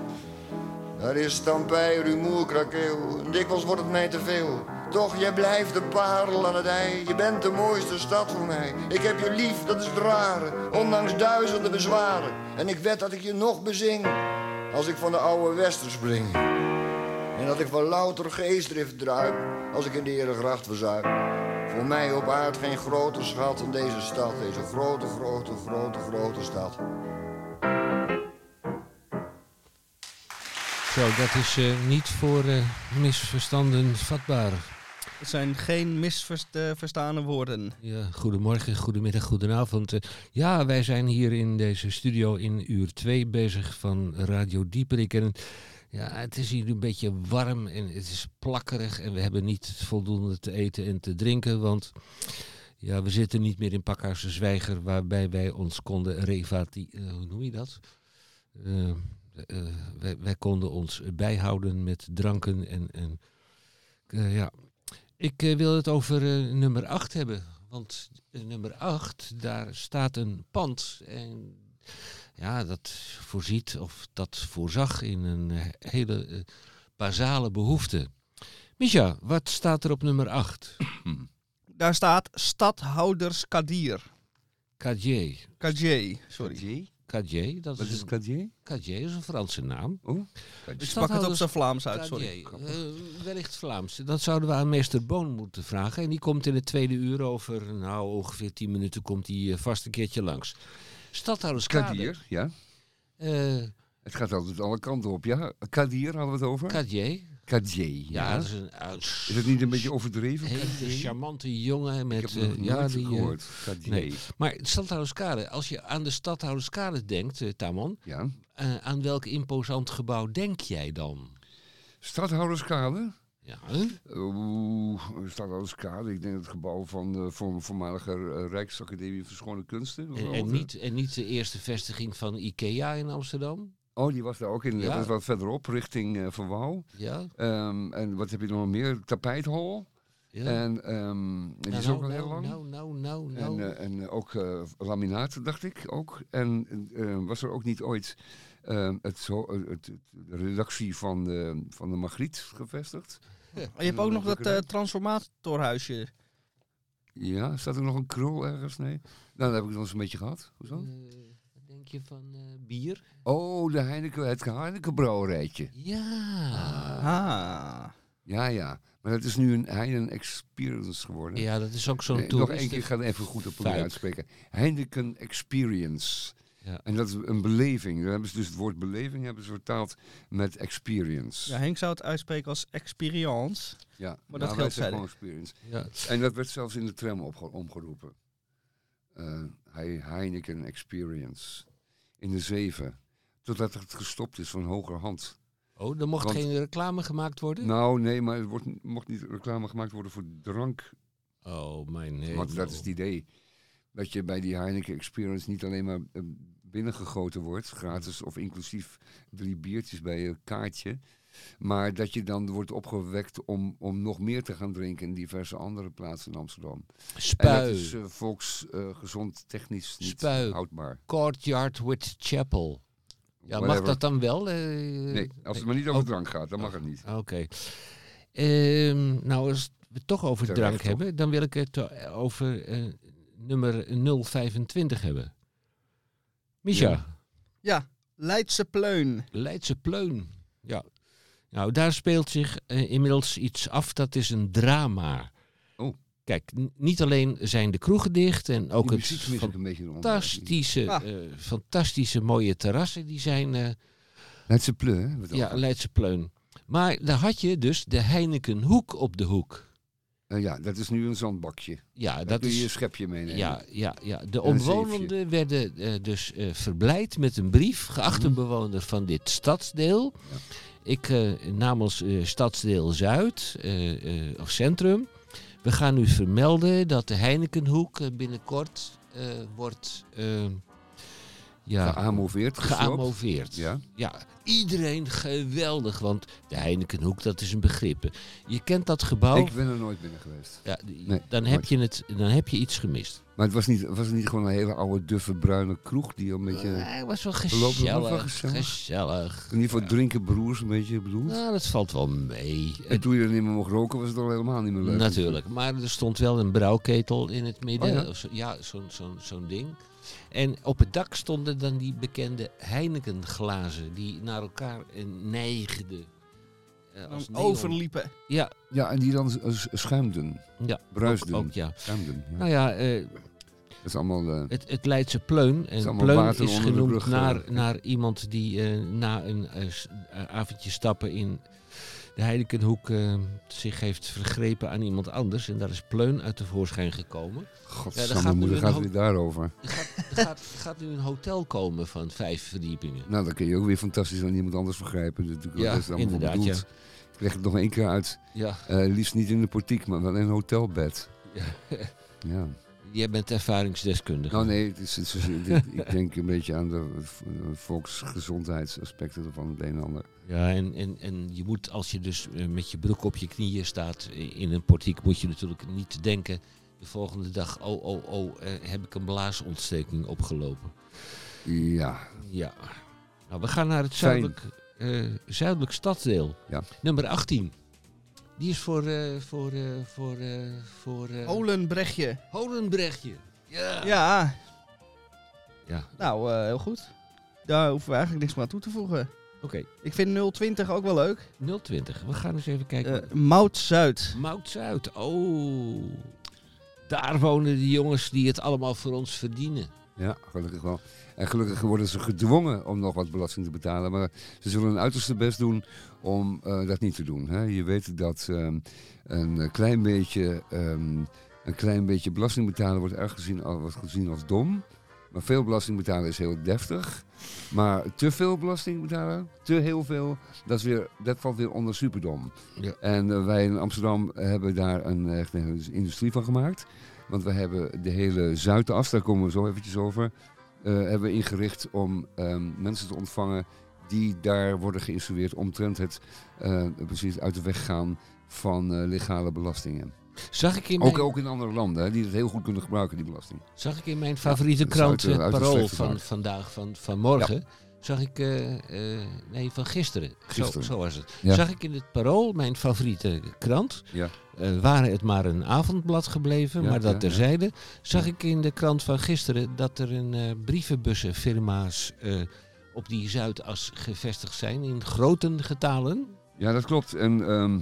Speaker 5: Er is stampij, rumoer, krakeel. Dikwijls wordt het mij te veel. Toch, jij blijft de parel aan het ei. Je bent de mooiste stad voor mij. Ik heb je lief, dat is het rare. Ondanks duizenden bezwaren. En ik wed dat ik je nog bezing. Als ik van de oude wester spring. En dat ik van louter geestdrift druip. Als ik in de Herengracht verzuip. Voor mij op aard geen groter schat dan deze stad. Deze grote, grote, grote, grote stad.
Speaker 1: Zo, dat is eh, niet voor eh, misverstanden vatbaar.
Speaker 3: Het zijn geen misverstane woorden.
Speaker 1: Ja, goedemorgen, goedemiddag, goedenavond. Eh, ja, wij zijn hier in deze studio in uur 2 bezig van Radio Dieperik. En ja, het is hier een beetje warm en het is plakkerig. En we hebben niet voldoende te eten en te drinken, want ja, we zitten niet meer in Pakhuizen Zwijger, waarbij wij ons konden revati... eh, hoe noem je dat? Eh, eh, wij, wij konden ons bijhouden met dranken en... en ja, ik wil het over nummer 8 hebben. Want nummer 8, daar staat een pand. En ja, dat voorziet of dat voorzag in een eh, hele eh, basale behoefte. Misha, wat staat er op nummer 8?
Speaker 3: Daar staat Stadhouders Kadir.
Speaker 1: Cadje.
Speaker 3: Kadir, sorry.
Speaker 4: Cadje,
Speaker 1: dat
Speaker 4: Wat
Speaker 1: is
Speaker 4: is
Speaker 1: een,
Speaker 4: Cadje?
Speaker 1: Cadje is een Franse naam.
Speaker 4: Oh,
Speaker 3: Ik sprak het op zijn Vlaams uit, sorry.
Speaker 1: Eh, wellicht Vlaams. Dat zouden we aan meester Boon moeten vragen. En die komt in het tweede uur over, nou ongeveer 10 minuten, komt hij vast een keertje langs. Stadhouderskade.
Speaker 4: Kadir, ja.
Speaker 1: eh
Speaker 4: Het gaat altijd alle kanten op, ja. Kadir hadden we het over?
Speaker 1: Cadje.
Speaker 4: Kadje,
Speaker 1: Ja,
Speaker 4: ja.
Speaker 1: dat is een uit-
Speaker 4: Is het niet een beetje overdreven? Kadje?
Speaker 1: charmante jongen
Speaker 4: Ik
Speaker 1: met...
Speaker 4: heb
Speaker 1: eh,
Speaker 4: nog
Speaker 1: ja, die, eh,
Speaker 4: gehoord.
Speaker 1: Nee. maar Stadhouderskade, als je aan de Stadhouderskade denkt, Tamon,
Speaker 4: Ja.
Speaker 1: aan welk imposant gebouw denk jij dan?
Speaker 4: Stadhouderskade?
Speaker 1: Ja?
Speaker 4: Oeh, Stadhouderskade. Ik denk het gebouw van de voor, voormalige eh, Rijksacademie voor Schone Kunsten.
Speaker 1: En, niet, en niet de eerste vestiging van IKEA in Amsterdam?
Speaker 4: Oh, die was daar ook in.
Speaker 1: Ja.
Speaker 4: Dat wat verderop, richting eh Van Wouw.
Speaker 1: Ja,
Speaker 4: Ehm, en wat heb je nog meer? Tapijthal.
Speaker 1: ja.
Speaker 4: En ehm, die
Speaker 1: Nou,
Speaker 4: is ook
Speaker 1: nou,
Speaker 4: al heel
Speaker 1: nou,
Speaker 4: lang.
Speaker 1: Nou, nou, nou,
Speaker 4: En, eh, en eh, ook eh, laminaat, dacht ik ook. En eh, was er ook niet ooit eh, het, zo, het, het- de redactie van de, van de Magriet gevestigd?
Speaker 3: Je hebt ook nog dat eh, transformatorhuisje.
Speaker 4: Ja, staat er nog een krul ergens? Nee. Nou, dan heb ik het nog eens een beetje gehad. Hoezo?
Speaker 1: Eh, wat denk je van eh, bier?
Speaker 4: Oh, de Heineken, het Heineken brouwerijtje.
Speaker 1: Ja.
Speaker 3: Ah.
Speaker 4: Ja, ja. Maar dat is nu een Heinen Experience geworden.
Speaker 1: Ja, dat is ook zo'n
Speaker 4: Nee, nog één keer, ik ga het even goed op uitspreken. Heineken Experience.
Speaker 1: Ja.
Speaker 4: En dat is een beleving. Daar hebben ze dus het woord beleving hebben ze vertaald met experience.
Speaker 3: Ja, Henk zou het uitspreken als experience.
Speaker 4: Ja,
Speaker 3: Maar dat
Speaker 4: nou, wij
Speaker 3: geldt verder.
Speaker 4: gewoon experience.
Speaker 1: Ja.
Speaker 4: En dat werd zelfs in de tram omgeroepen. Eh, He- Heineken Experience. In de zeven. Totdat het gestopt is van hogerhand.
Speaker 1: Oh, er mocht
Speaker 4: Want-
Speaker 1: geen reclame gemaakt worden?
Speaker 4: Nou, nee, maar er wordt, mocht niet reclame gemaakt worden voor drank.
Speaker 1: Oh, mijn nee.
Speaker 4: Want dat is het idee. Dat je bij die Heineken Experience niet alleen maar eh, binnengegoten wordt, gratis of inclusief drie biertjes bij je kaartje. Maar dat je dan wordt opgewekt om, om nog meer te gaan drinken in diverse andere plaatsen in Amsterdam. En
Speaker 1: Spui.
Speaker 4: dat is eh, volksgezond technisch niet
Speaker 1: Spui.
Speaker 4: houdbaar.
Speaker 1: Courtyard with Chapel. Ja, mag dat dan wel? eh?
Speaker 4: Nee, als het maar niet over
Speaker 1: Oh.
Speaker 4: drank gaat, dan mag het niet.
Speaker 1: Oké. Ehm, nou, als we het toch over drank hebben, dan wil ik het eh, over eh, nummer 025 hebben. Misha,
Speaker 4: Ja.
Speaker 3: Ja, Leidse Pleun.
Speaker 1: Leidse Pleun. Ja. Nou, daar speelt zich eh, inmiddels iets af. Dat is een drama.
Speaker 4: Oh.
Speaker 1: Kijk, niet alleen zijn de kroegen dicht en ook het fantastische,
Speaker 3: Ah.
Speaker 1: eh, fantastische mooie terrassen die zijn. eh,
Speaker 4: Leidse pleu, hè? wat
Speaker 1: ja. Leidse Pleun. Maar daar had je dus de Heinekenhoek op de hoek.
Speaker 4: Eh, ja, dat is nu een zandbakje.
Speaker 1: Ja,
Speaker 4: Daar
Speaker 1: dat
Speaker 4: kun je schepje meenemen.
Speaker 1: Ja, ja, ja. De omwonenden werden eh, dus eh, verblijd met een brief, geachte
Speaker 4: Mhm.
Speaker 1: bewoner van dit stadsdeel. Ik namens stadsdeel Zuid, of Centrum, we gaan u vermelden dat de Heinekenhoek binnenkort wordt ja,
Speaker 4: Geamoveerd,
Speaker 1: geamoveerd.
Speaker 4: Ja.
Speaker 1: Ja, iedereen geweldig, want de Heinekenhoek, dat is een begrip. Je kent dat gebouw.
Speaker 4: Ik ben er nooit binnen geweest.
Speaker 1: Ja,
Speaker 4: Nee,
Speaker 1: dan, heb je het, dan heb je iets gemist.
Speaker 4: Maar het was niet, was het niet gewoon een hele oude, duffe, bruine kroeg die een beetje...
Speaker 1: Ja, het was wel gezellig.
Speaker 4: gezellig? In ieder geval drinken broers een beetje bedoeld.
Speaker 1: Nou, dat valt wel mee.
Speaker 4: En toen je er niet meer mocht roken, was het al helemaal niet meer leuk.
Speaker 1: Natuurlijk. Maar er stond wel een brouwketel in het midden.
Speaker 4: Oh ja?
Speaker 1: Zo- zo'n zo'n zo'n ding. En op het dak stonden dan die bekende Heineken glazen die naar elkaar eh, neigden. Eh, als
Speaker 3: overliepen.
Speaker 1: Ja,
Speaker 4: Ja, en die dan schuimden.
Speaker 1: ja.
Speaker 4: Bruisden.
Speaker 1: Ook, ook, ja.
Speaker 4: Schuimden, ja.
Speaker 1: Nou ja, eh,
Speaker 4: Dat is allemaal...
Speaker 1: Het, het Leidse Pleun. En Pleun
Speaker 4: water
Speaker 1: is genoemd
Speaker 4: brug,
Speaker 1: naar, naar iemand die eh, na een avondje stappen in de Heidekenhoek eh, zich heeft vergrepen aan iemand anders. En daar is Pleun uit tevoorschijn gekomen.
Speaker 4: Godsamme,
Speaker 1: nu
Speaker 4: moeder, gaat weer daarover.
Speaker 1: Er gaat, er gaat, gaat nu een hotel komen van vijf verdiepingen.
Speaker 4: Nou, dan kun je ook weer fantastisch aan iemand anders vergrijpen. Dat
Speaker 1: Ja,
Speaker 4: dat is allemaal
Speaker 1: inderdaad,
Speaker 4: bedoeld. Ik leg het nog één keer uit.
Speaker 1: Ja,
Speaker 4: Eh, liefst niet in de portiek, maar wel in een hotelbed.
Speaker 1: Ja.
Speaker 4: Ja.
Speaker 1: Jij bent ervaringsdeskundige.
Speaker 4: Nou nee, het is, het is- dit- ik denk een beetje aan de v- volksgezondheidsaspecten van het een en ander.
Speaker 1: Ja, en, en, en je moet als je dus eh, met je broek op je knieën staat i- in een portiek, moet je natuurlijk niet denken de volgende dag, oh, oh, oh, eh, heb ik een blaasontsteking opgelopen.
Speaker 4: Ja,
Speaker 1: Ja. Nou, we gaan naar het
Speaker 4: Fijn.
Speaker 1: zuidelijk, eh, zuidelijk stadsdeel.
Speaker 4: Ja.
Speaker 1: Nummer 18. Die is voor, eh, voor, eh, voor, eh, voor eh,
Speaker 3: Olenbrechtje.
Speaker 1: Holenbrechtje. Ja.
Speaker 3: Ja,
Speaker 1: Ja,
Speaker 3: nou, eh, heel goed. Daar hoeven we eigenlijk niks meer aan toe te voegen.
Speaker 1: oké.
Speaker 3: Ik vind 020 ook wel leuk.
Speaker 1: 020. We gaan eens even kijken.
Speaker 3: Eh Mout Zuid.
Speaker 1: Mout Zuid. Oh. Daar wonen die jongens die het allemaal voor ons verdienen.
Speaker 4: ja, gelukkig wel. En gelukkig worden ze gedwongen om nog wat belasting te betalen. Maar ze zullen hun uiterste best doen om eh, dat niet te doen. Hè. Je weet dat ehm, een eh, klein beetje, ehm, een klein beetje belasting betalen wordt erg gezien, al- wordt gezien als dom. Maar veel belasting betalen is heel deftig. Maar te veel belasting betalen, te heel veel, dat, is weer, dat valt weer onder superdom.
Speaker 1: Ja.
Speaker 4: En eh, wij in Amsterdam hebben daar een, echt een industrie van gemaakt. Want we hebben de hele Zuidas, daar komen we zo eventjes over, eh, hebben we ingericht om ehm, mensen te ontvangen die daar worden geïnstrueerd omtrent het eh, precies uit de weg gaan van eh, legale belastingen.
Speaker 1: Zag ik in mijn,
Speaker 4: Ook, ook in andere landen, hè, die het heel goed kunnen gebruiken, die belasting.
Speaker 1: zag ik in mijn favoriete krant, het
Speaker 4: de
Speaker 1: Parool van vandaag, van, van morgen, zag ik, eh, eh, nee, van gisteren. Zo,
Speaker 4: Gisteren.
Speaker 1: zo was het.
Speaker 4: Ja.
Speaker 1: Zag ik in het Parool, mijn favoriete krant,
Speaker 4: Ja.
Speaker 1: eh, waren het maar een avondblad gebleven,
Speaker 4: Ja,
Speaker 1: maar dat
Speaker 4: ja,
Speaker 1: terzijde, zag
Speaker 4: Ja.
Speaker 1: ik in de krant van gisteren dat er een eh brievenbussenfirma's eh, op die Zuidas gevestigd zijn in grote getalen.
Speaker 4: Ja, dat klopt. En ehm,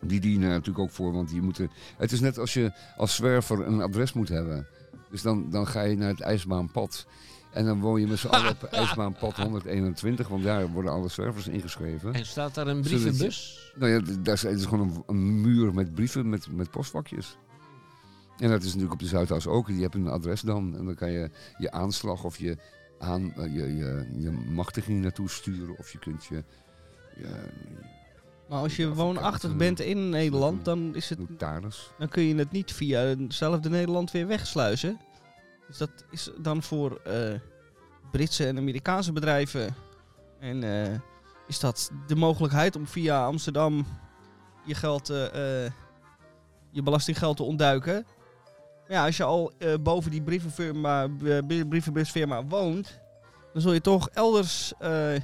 Speaker 4: die dienen er natuurlijk ook voor, want die moeten... Het is net als je als zwerver een adres moet hebben. Dus dan, dan ga je naar het ijsbaanpad. En dan woon je met z'n allen op ijsbaanpad 121, want daar worden alle zwervers ingeschreven.
Speaker 1: En staat daar een
Speaker 4: je-
Speaker 1: brievenbus?
Speaker 4: Nou ja, daar is, het is gewoon een, een muur met brieven, met, met postvakjes. En dat is natuurlijk op de Zuidas ook. Die hebben een adres dan. En dan kan je je aanslag of je, aan, eh, je, je, je machtiging naartoe sturen. Of je kunt je, je
Speaker 3: Maar als je woonachtig
Speaker 4: eh,
Speaker 3: bent in Nederland, dan, is het,
Speaker 4: notaris.
Speaker 3: dan kun je het niet via hetzelfde Nederland weer wegsluizen. Dus dat is dan voor eh, Britse en Amerikaanse bedrijven. En is dat de mogelijkheid om via Amsterdam je geld, je belastinggeld te ontduiken. Ja, als je al eh, boven die brievenfirma, eh, brievenbusfirma woont, dan zul je toch elders eh,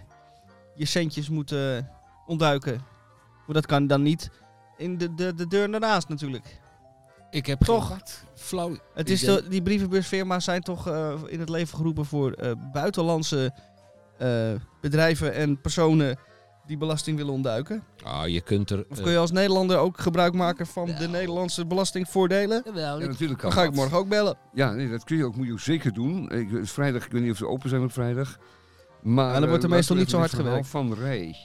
Speaker 3: je centjes moeten ontduiken. Maar dat kan dan niet in de, de, de deur daarnaast natuurlijk.
Speaker 1: Ik heb
Speaker 3: Toch?
Speaker 1: geen flauw
Speaker 3: Het is de, die brievenbusfirma's zijn toch in het leven geroepen voor buitenlandse bedrijven en personen die belasting willen ontduiken.
Speaker 1: Ah, je kunt er...
Speaker 3: Of
Speaker 1: eh,
Speaker 3: kun je als Nederlander ook gebruik maken van de. Nederlandse belastingvoordelen?
Speaker 1: Jawel,
Speaker 4: Ja, natuurlijk kan
Speaker 3: Dan ga ik
Speaker 4: dat.
Speaker 3: morgen ook bellen.
Speaker 4: Ja, nee, dat kun je ook, moet je ook zeker doen. Ik, het is vrijdag, ik weet niet of ze open zijn op vrijdag. Maar,
Speaker 3: dan wordt er
Speaker 4: eh,
Speaker 3: meestal niet zo hard
Speaker 4: het verhaal Van Rij.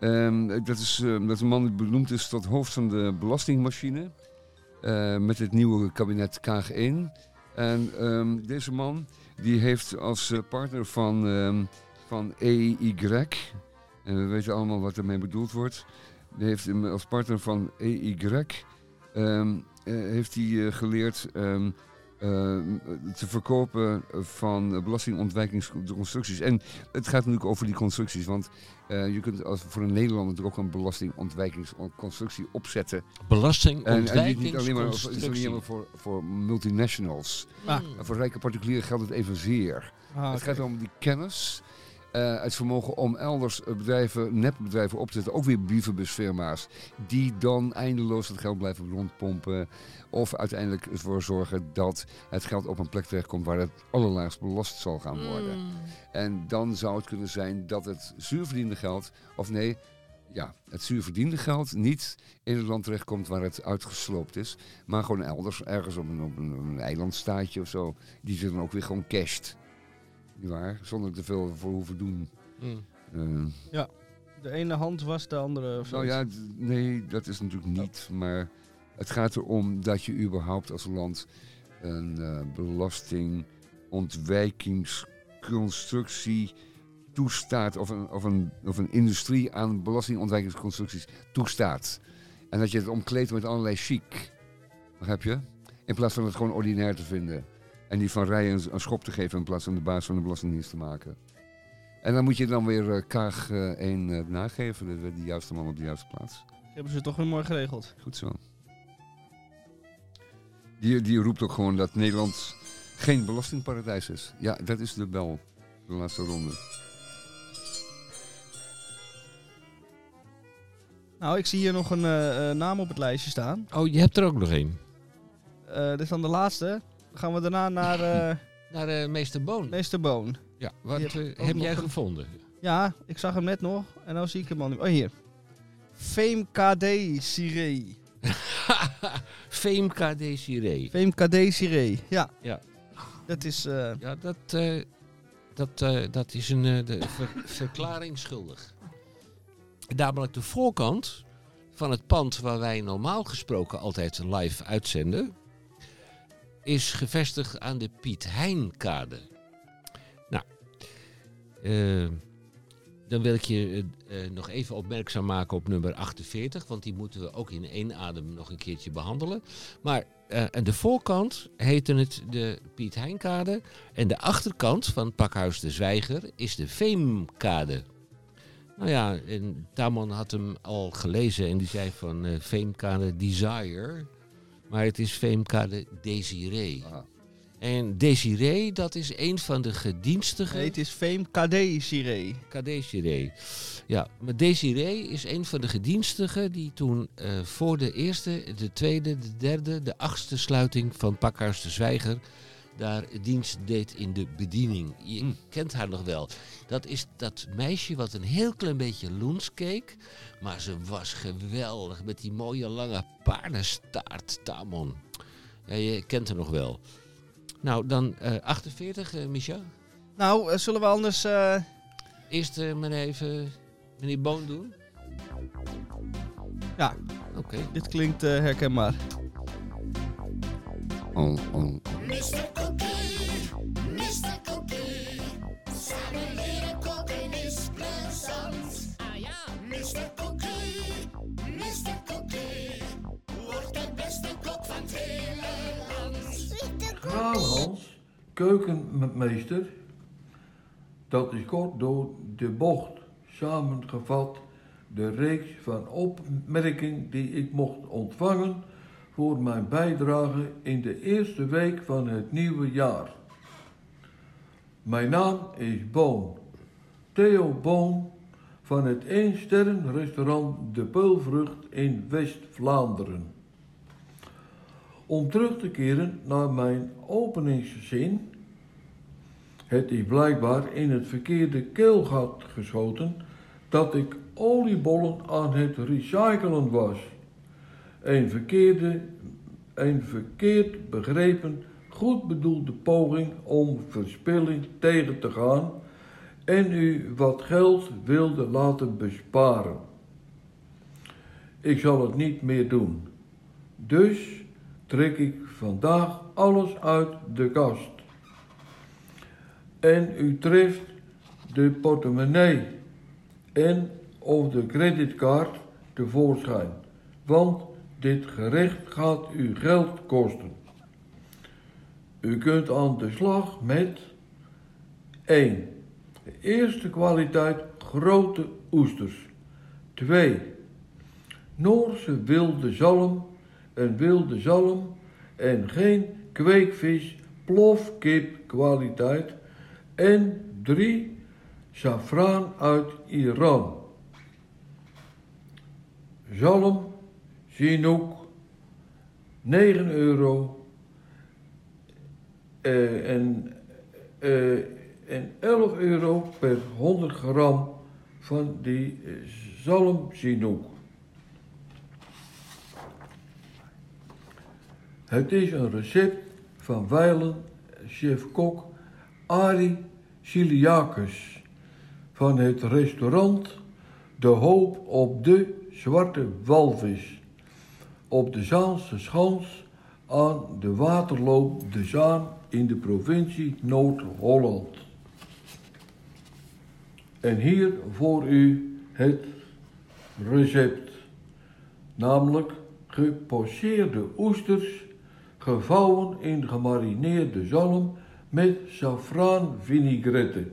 Speaker 4: Ehm, dat, is, eh, dat is een man die benoemd is tot hoofd van de belastingmachine. eh, met het nieuwe kabinet Kaag1. En ehm, deze man die heeft als eh, partner van, ehm, van EY... En we weten allemaal wat ermee bedoeld wordt. Die heeft hem als partner van EY... ehm, eh, heeft hij eh, geleerd ehm, eh, te verkopen van belastingontwijkingsconstructies. En het gaat natuurlijk over die constructies, want je kunt als, voor een Nederlander ook een belastingontwijkingsconstructie opzetten. En, en niet,
Speaker 1: Belastingontwijkingsconstructie.
Speaker 4: niet alleen maar, het is niet alleen maar voor, voor multinationals.
Speaker 3: Ah.
Speaker 4: En voor rijke particulieren geldt het evenzeer.
Speaker 3: Ah,
Speaker 4: Het gaat om die kennis, eh, het vermogen om elders eh, bedrijven, nepbedrijven op te zetten, ook weer brievenbusfirma's, die dan eindeloos het geld blijven rondpompen. Of uiteindelijk ervoor zorgen dat het geld op een plek terechtkomt waar het allerlaagst belast zal gaan worden. En dan zou het kunnen zijn dat het zuurverdiende geld, of nee, ja, het zuurverdiende geld niet in het land terechtkomt waar het uitgesloopt is, maar gewoon elders, ergens op een, op een, op een eilandstaatje of zo, die zich dan ook weer gewoon casht. Niet waar? Zonder te veel voor hoeven doen.
Speaker 1: Mm.
Speaker 4: Eh,
Speaker 3: De ene hand was de andere.
Speaker 4: nou ja, nee, dat is natuurlijk niet. Maar het gaat erom dat je überhaupt als land een eh, belastingontwijkingsconstructie toestaat. Of een, of, een, of een industrie aan belastingontwijkingsconstructies toestaat. En dat je het omkleedt met allerlei chic. Begrijp je? In plaats van het gewoon ordinair te vinden. En die van Rij een, een schop te geven in plaats van de baas van de Belastingdienst te maken. En dan moet je dan weer eh, Kaag eh, één eh, nageven. De, de juiste man op de juiste plaats.
Speaker 3: Hebben ze toch weer mooi geregeld.
Speaker 4: Goed zo. Die, die roept ook gewoon dat Nederland geen belastingparadijs is. Ja, dat is de bel. De laatste ronde.
Speaker 3: Nou, ik zie hier nog een eh, eh, naam op het lijstje staan.
Speaker 1: Oh, je hebt er ook nog één.
Speaker 3: Eh, dit is dan de laatste. Gaan we daarna naar eh,
Speaker 1: Naar eh, meester Boon.
Speaker 3: meester Boon.
Speaker 1: Ja, wat eh, heb
Speaker 3: nog
Speaker 1: jij gevonden?
Speaker 3: Ja, ik zag hem net nog. En nu zie ik hem al niet. Oh, hier. Fame KD Siree.
Speaker 1: Fame KD Siree.
Speaker 3: Fame KD Siree. Ja.
Speaker 1: Ja.
Speaker 3: Dat is... eh,
Speaker 1: Ja, dat, eh, dat, eh, dat is een eh, de ver- verklaring schuldig. Namelijk de voorkant van het pand waar wij normaal gesproken altijd live uitzenden, is gevestigd aan de Piet Heinkade. Nou, eh, dan wil ik je eh, eh, nog even opmerkzaam maken op nummer 48, want die moeten we ook in één adem nog een keertje behandelen. Maar eh, aan de voorkant heette het de Piet Heinkade en de achterkant van Pakhuis de Zwijger is de Veemkade. Nou ja, en Tamon had hem al gelezen en die zei van Veemkade Desire. Maar het is Veemkade Desiree.
Speaker 4: Ah.
Speaker 1: En Desiree, dat is een van de gedienstigen...
Speaker 3: nee, het is Fame KD Siree.
Speaker 1: Desiree. Ja, maar Desiree is een van de gedienstigen die toen eh, voor de eerste, de tweede, de derde, de achtste sluiting van Pakhuis de Zwijger daar dienst deed in de bediening. Je
Speaker 4: Mm.
Speaker 1: kent haar nog wel. Dat is dat meisje wat een heel klein beetje loens keek, maar ze was geweldig met die mooie lange paardenstaart, Tamon. Ja, je kent haar nog wel. Nou, dan eh 48, eh Micha.
Speaker 3: Nou, eh, zullen we anders... eh,
Speaker 1: Eerst eh, maar even meneer Boon doen.
Speaker 3: Ja.
Speaker 1: Oké.
Speaker 3: dit klinkt eh, herkenbaar.
Speaker 4: Oh, oh.
Speaker 6: Mr. Cookie,
Speaker 7: keukenmeester, dat is kort door de bocht samengevat de reeks van opmerkingen die ik mocht ontvangen voor mijn bijdrage in de eerste week van het nieuwe jaar. Mijn naam is Boon, Theo Boon van het 1 restaurant De Peulvrucht in West-Vlaanderen. Om terug te keren naar mijn openingszin. Het is blijkbaar in het verkeerde keelgat geschoten dat ik oliebollen aan het recyclen was. Een, verkeerde, een verkeerd begrepen, goed bedoelde poging om verspilling tegen te gaan en u wat geld wilde laten besparen. Ik zal het niet meer doen. Dus trek ik vandaag alles uit de kast. En u treft de portemonnee en of de creditcard tevoorschijn, want dit gerecht gaat u geld kosten. U kunt aan de slag met 1. De eerste kwaliteit grote oesters. 2. Noorse wilde zalm een wilde zalm en geen kweekvis, plofkip kwaliteit. En 3. Safraan uit Iran. Zalm, Chinook, 9 euro. eh, en, eh, en 11 euro per 100 gram van die eh, zalm Chinook. Het is een recept van wijlen chef-kok Ari van het restaurant De Hoop op de Zwarte Walvis. Op de Zaanse Schans aan de waterloop de Zaan in de provincie Noord-Holland. En hier voor u het recept, namelijk gepocheerde oesters, gevouwen in gemarineerde zalm met safraan vinaigrette.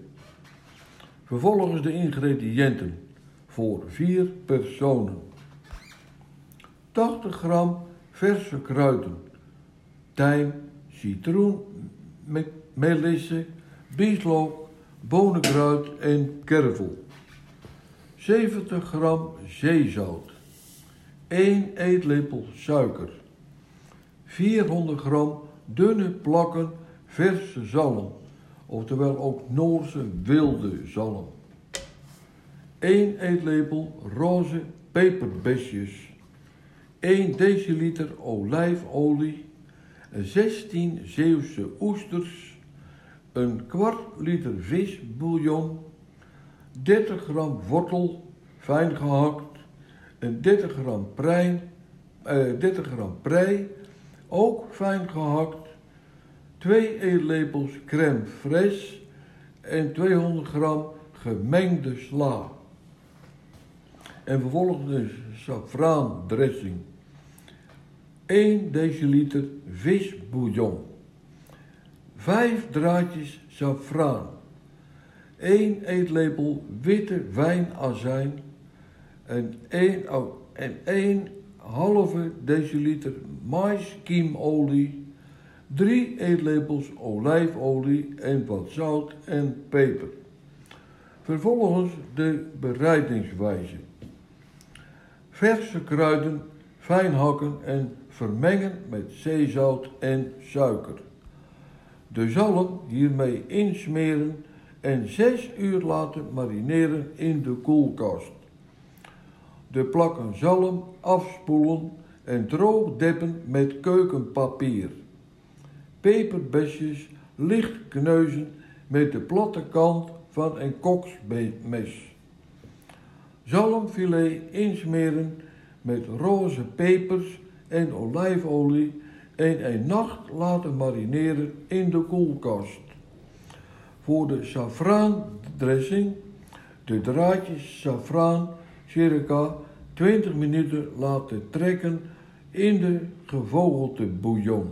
Speaker 7: Vervolgens de ingrediënten voor vier personen. 80 gram verse kruiden, tijm, citroen, me- melisse, bieslook, bonenkruid en kervel. 70 gram zeezout. 1 eetlepel suiker. 400 gram dunne plakken verse zalm, oftewel ook Noorse wilde zalm. 1 eetlepel roze peperbesjes. 1 deciliter olijfolie. 16 Zeeuwse oesters. Een kwart liter visbouillon. 30 gram wortel, fijn gehakt. En 30 gram prei, eh, 30 gram prei, ook fijn gehakt. 2 eetlepels crème fraîche en 200 gram gemengde sla. En vervolgens safraandressing. 1 deciliter visbouillon. 5 draadjes safraan. 1 eetlepel witte wijnazijn en 1, en 1 halve deciliter maiskiemolie, 3 eetlepels olijfolie en wat zout en peper. Vervolgens de bereidingswijze. Verse kruiden fijn hakken en vermengen met zeezout en suiker. De zalm hiermee insmeren en 6 uur laten marineren in de koelkast. De plakken zalm afspoelen en droog deppen met keukenpapier. Peperbesjes licht kneuzen met de platte kant van een koksmes. Zalmfilet insmeren met roze pepers en olijfolie en een nacht laten marineren in de koelkast. Voor de safraandressing de draadjes safraan circa 20 minuten laten trekken in de gevogelte bouillon.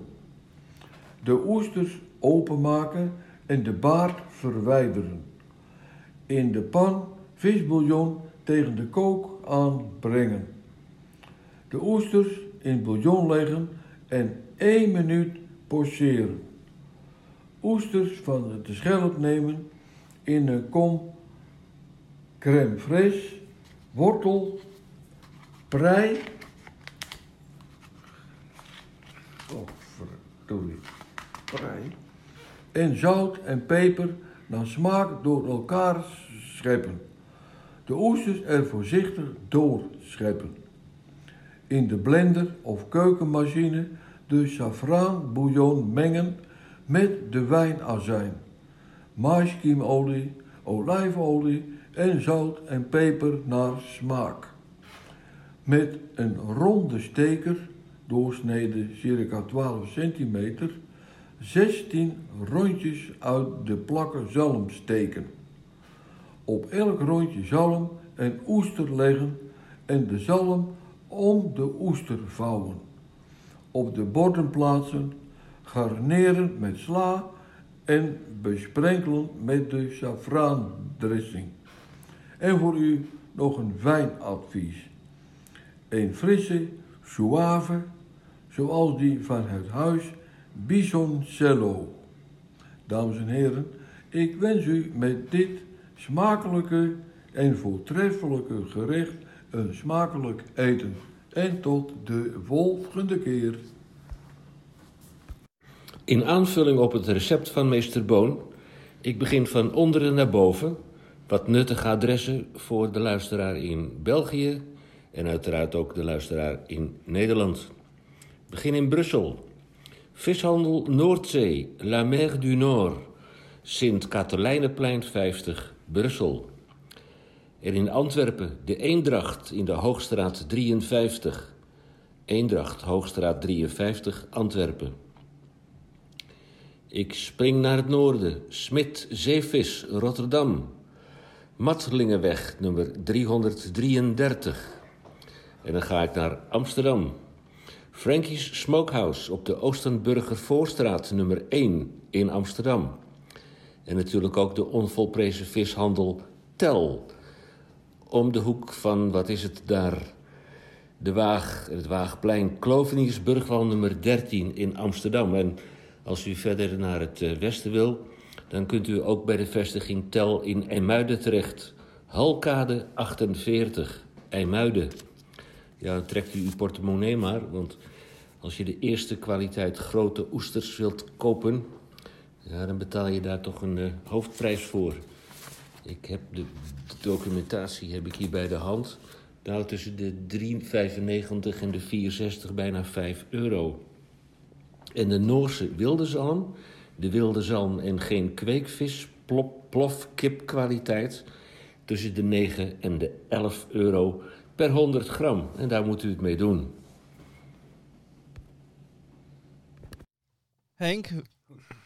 Speaker 7: De oesters openmaken en de baard verwijderen. In de pan visbouillon tegen de kook aanbrengen. De oesters in bouillon leggen en 1 minuut pocheren. Oesters van de schelp nemen in een kom crème fraîche, wortel, prei. Oh, verdorie. Prei. En zout en peper naar smaak door elkaar scheppen. De oesters er voorzichtig doorscheppen. In de blender of keukenmachine de safraanbouillon mengen met de wijnazijn, maiskiemolie, olijfolie en zout en peper naar smaak. Met een ronde steker, doorsnede circa 12 centimeter, 16 rondjes uit de plakken zalm steken. Op elk rondje zalm en oester leggen en de zalm om de oester vouwen. Op de borden plaatsen, garneren met sla en besprenkelen met de safraandressing. En voor u nog een wijnadvies. Een frisse, suave, zoals die van het huis Bisoncello. Dames en heren, ik wens u met dit smakelijke en voortreffelijke gerecht een smakelijk eten. En tot de volgende keer.
Speaker 1: In aanvulling op het recept van meester Boon, ik begin van onderen naar boven, wat nuttige adressen voor de luisteraar in België en uiteraard ook de luisteraar in Nederland. Begin in Brussel. Vishandel Noordzee, La Mer du Nord, Sint-Katelijneplein 50, Brussel. En in Antwerpen de Eendracht in de Hoogstraat 53. Eendracht, Hoogstraat 53, Antwerpen. Ik spring naar het noorden. Smit Zeevis, Rotterdam. Matterlingenweg, nummer 333. En dan ga ik naar Amsterdam. Frankie's Smokehouse op de Oostenburger Voorstraat, nummer 1 in Amsterdam. En natuurlijk ook de onvolprezen vishandel Tel. Om de hoek van, wat is het daar? de Waag, het Waagplein, Kloveniersburgwal nummer 13 in Amsterdam. En als u verder naar het eh, westen wil, dan kunt u ook bij de vestiging Tel in IJmuiden terecht. Halkade 48, IJmuiden. Ja, trekt u uw portemonnee maar, want als je de eerste kwaliteit grote oesters wilt kopen, ja, dan betaal je daar toch een eh, hoofdprijs voor. Ik heb de, documentatie heb ik hier bij de hand. Nou, tussen de 3,95 en de 4,60 bijna 5 euro. En de Noorse wilde zalm, de wilde zalm en geen kweekvis, plof, kipkwaliteit, tussen de 9 en de 11 euro per 100 gram. En daar moet u het mee doen.
Speaker 3: Henk,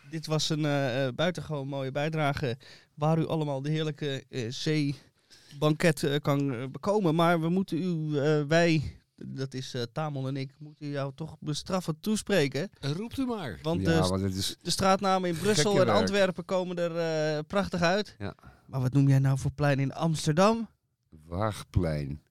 Speaker 3: dit was een eh, eh, buitengewoon mooie bijdrage waar u allemaal de heerlijke eh, zeebanket kan bekomen. Maar we moeten u, eh, wij, dat is eh, Tamon en ik, moeten jou toch bestraffend toespreken.
Speaker 1: Roept u maar.
Speaker 3: Want
Speaker 4: ja,
Speaker 3: de,
Speaker 4: want het is...
Speaker 3: de straatnamen in Brussel en
Speaker 4: werk.
Speaker 3: Antwerpen komen er eh, prachtig uit.
Speaker 4: Ja.
Speaker 3: Maar wat noem jij nou voor plein in Amsterdam?
Speaker 4: Waagplein.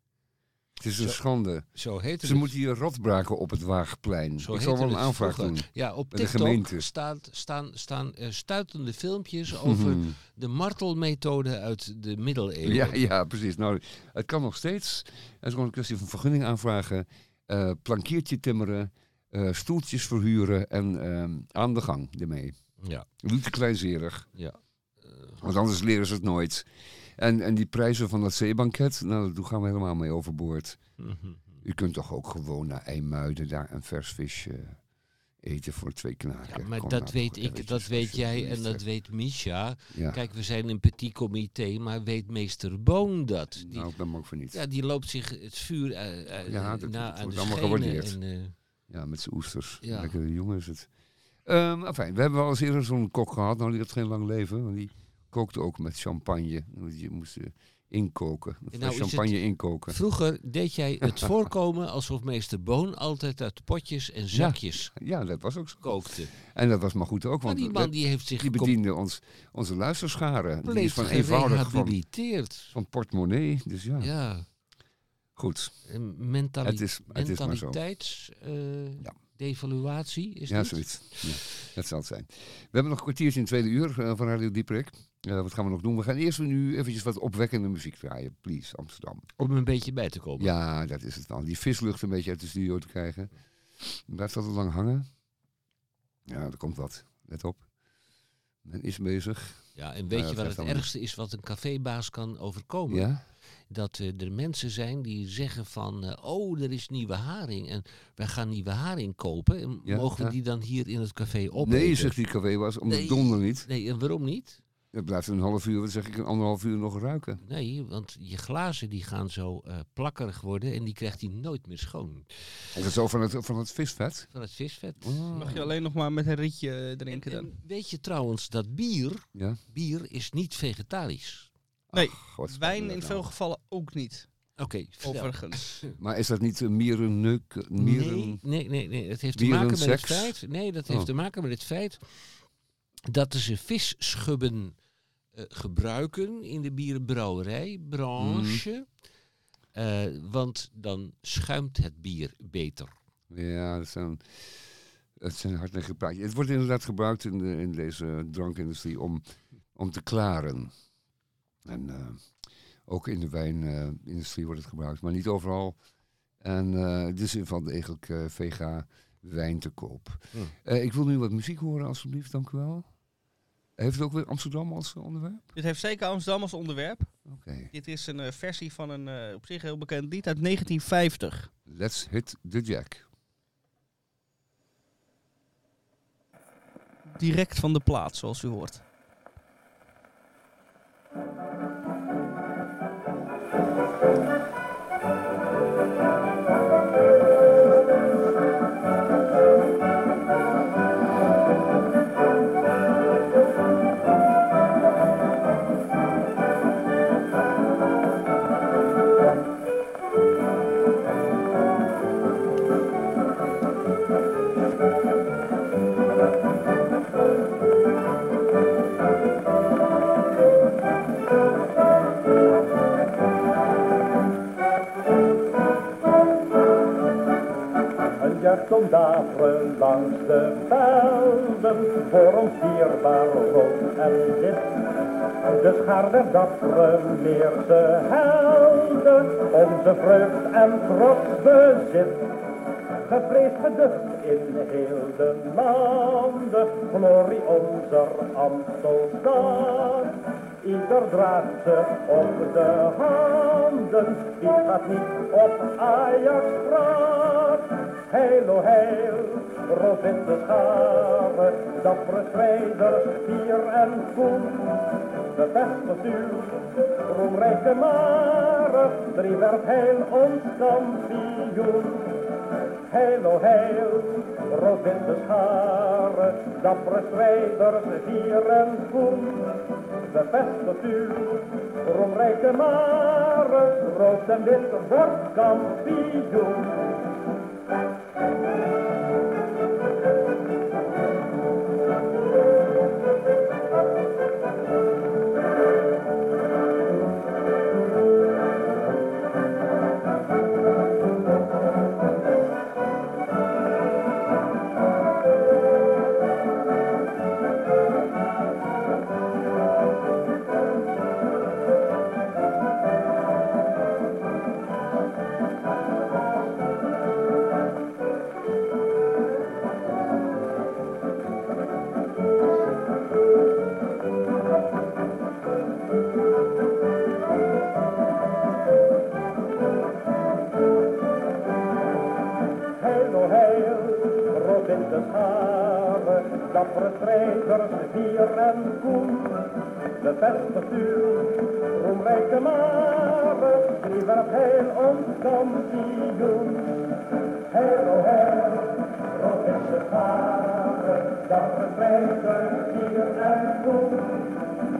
Speaker 4: Het is een
Speaker 1: Zo-
Speaker 4: schande.
Speaker 1: Zo heet het.
Speaker 4: Ze moeten hier rotbraken op het Waagplein.
Speaker 1: Zo
Speaker 4: Ik zal wel een aanvraag doen.
Speaker 1: Ja, op
Speaker 4: Bij de
Speaker 1: TikTok
Speaker 4: gemeente.
Speaker 1: staat, staan, staan eh, stuitende filmpjes over
Speaker 4: Mhm.
Speaker 1: de martelmethode uit de middeleeuwen.
Speaker 4: Ja, ja, precies. Nou, het kan nog steeds. Het is gewoon een kwestie van vergunning aanvragen, eh, plankiertje timmeren, eh, stoeltjes verhuren en ehm, aan de gang ermee.
Speaker 1: ja.
Speaker 4: Niet te kleinzerig,
Speaker 1: ja.
Speaker 4: want anders leren ze het nooit. En, en die prijzen van dat zeebanket, nou, daar gaan we helemaal mee overboord.
Speaker 1: Mhm.
Speaker 4: U kunt toch ook gewoon naar IJmuiden daar een vers vis eh, eten voor twee knaken.
Speaker 1: Ja, maar
Speaker 4: Kom
Speaker 1: dat
Speaker 4: nou,
Speaker 1: weet ik, dat weet jij en dat weet Misha.
Speaker 4: Ja,
Speaker 1: Kijk, we zijn een petit comité, maar weet meester Boon dat? Die,
Speaker 4: nou, ik ben ook voor niet.
Speaker 1: ja, die loopt zich het vuur eh,
Speaker 4: Ja, dat-
Speaker 1: na aan
Speaker 4: wordt
Speaker 1: de
Speaker 4: allemaal gewaardeerd.
Speaker 1: En, eh,
Speaker 4: Ja, met zijn oesters.
Speaker 1: Ja.
Speaker 4: Lekkere jongen is het. Ehm enfin, we hebben wel eens eerder zo'n kok gehad. Nou, die had geen lang leven. Want die kookte ook met champagne. Je moest inkoken.
Speaker 1: Nou het-
Speaker 4: champagne inkoken.
Speaker 1: Vroeger deed jij het voorkomen alsof meester Boon altijd uit potjes en zakjes
Speaker 4: Ja, dat was ook zo.
Speaker 1: kookte.
Speaker 4: En dat was maar goed ook.
Speaker 1: Maar
Speaker 4: Want
Speaker 1: die man
Speaker 4: dat-
Speaker 1: die heeft zich
Speaker 4: die bediende ons, onze luisterscharen. Die is van eenvoudig van, van portemonnee. Dus ja,
Speaker 1: Ja,
Speaker 4: goed.
Speaker 1: mentali
Speaker 4: Het is, het is Ja.
Speaker 1: devaluatie is
Speaker 4: Ja,
Speaker 1: dit?
Speaker 4: zoiets. Ja, dat zal het zijn. We hebben nog een kwartiertje in tweede uur eh, van Radio Dieprik. Eh, wat gaan we nog doen? We gaan eerst nu eventjes wat opwekkende muziek draaien. Please, Amsterdam.
Speaker 1: Om een beetje bij te komen.
Speaker 4: Ja, dat is het wel. Die vislucht een beetje uit de studio te krijgen. Blijft dat te lang hangen? Ja, er komt wat. Let op. Men is bezig.
Speaker 1: Ja, en
Speaker 4: Ja,
Speaker 1: weet je wat het
Speaker 4: dan-
Speaker 1: ergste is wat een cafébaas kan overkomen?
Speaker 4: Ja?
Speaker 1: Dat eh, er mensen zijn die zeggen van, eh, oh, er is nieuwe haring en wij gaan nieuwe haring kopen. En
Speaker 4: Ja,
Speaker 1: mogen we
Speaker 4: ja.
Speaker 1: die dan hier in het café opeten?
Speaker 4: Nee, zegt die café was. Om de
Speaker 1: Nee.
Speaker 4: donder niet.
Speaker 1: Nee, en waarom niet?
Speaker 4: Het blijft een half uur, wat zeg ik, een anderhalf uur nog ruiken.
Speaker 1: Nee, want je glazen die gaan zo eh, plakkerig worden en die krijgt hij nooit meer schoon.
Speaker 4: Is het zo van het, van het visvet?
Speaker 1: Van het visvet.
Speaker 4: Oh.
Speaker 3: Mag je alleen nog maar met een rietje eh, drinken
Speaker 1: En-
Speaker 3: dan?
Speaker 1: en weet je trouwens dat bier,
Speaker 4: Ja?
Speaker 1: bier is niet vegetarisch.
Speaker 3: Nee,
Speaker 4: God,
Speaker 3: Wijn in
Speaker 4: nou?
Speaker 3: veel gevallen ook niet,
Speaker 1: Oké,
Speaker 3: overigens.
Speaker 4: Maar is dat niet een mierenneuk? Mieren...
Speaker 1: Nee, nee, nee, nee. Het heeft te maken met het feit. Nee, dat heeft
Speaker 4: Oh.
Speaker 1: te maken met het feit dat ze visschubben eh, gebruiken in de bierenbrouwerijbranche.
Speaker 4: Mhm.
Speaker 1: Eh, want dan schuimt het bier beter.
Speaker 4: Ja, dat zijn, het zijn hardnekkige praatjes. Het wordt inderdaad gebruikt in, de, in deze drankindustrie om, om te klaren. En eh, ook in de wijnindustrie wordt het gebruikt, maar niet overal. En eh het is in van degelijk eh, vega wijn te koop.
Speaker 1: Hm.
Speaker 4: Eh, ik wil nu wat muziek horen, alstublieft, dank u wel. Heeft het ook weer Amsterdam als onderwerp?
Speaker 3: Dit heeft zeker Amsterdam als onderwerp.
Speaker 4: Oké,
Speaker 3: Dit is een eh, versie van een eh, op zich heel bekend lied uit 1950.
Speaker 4: let's hit the jack.
Speaker 3: Direct van de plaat, zoals u hoort.
Speaker 8: Om daveren langs de velden, voor ons dierbaar rood en wit. De schaar der dappere Meerse helden, onze vreugd en trots bezit. Gevreesd geducht in heel de landen, glorie onze Amstelstad. Ieder draagt ze op de handen, die gaat niet op Ajax straat. Heil, o heil, rood-witte scharen, dappere strijders, vier en koen. De beste duw, roemrijke maren, drie werd heil ons kampioen. Heil, o heil, rood-witte scharen, dappere strijders, vier en koen. De beste duw, roemrijke maren, rood en wit wordt kampioen. In de scharen, dappere strijders, vier en koen. De beste vuur, roemrijke maren, die werd heil ons kampioen. Heil, o heil, rood in de scharen, dappere strijders, vier en koen.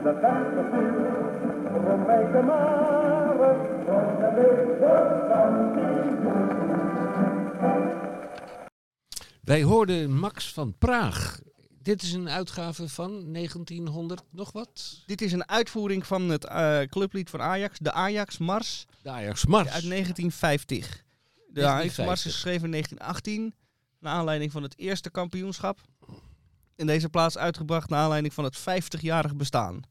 Speaker 8: De beste vuur, roemrijke maren, ons de wereld kampioen.
Speaker 1: Wij hoorden Max van Praag. Dit is een uitgave van 1900 nog wat?
Speaker 3: Dit is een uitvoering van het eh, clublied van Ajax, de Ajax Mars
Speaker 1: De Ajax Mars.
Speaker 3: uit 1950. De Ajax Mars is geschreven in 1918, naar aanleiding van het eerste kampioenschap. In deze plaats uitgebracht naar aanleiding van het 50-jarig bestaan.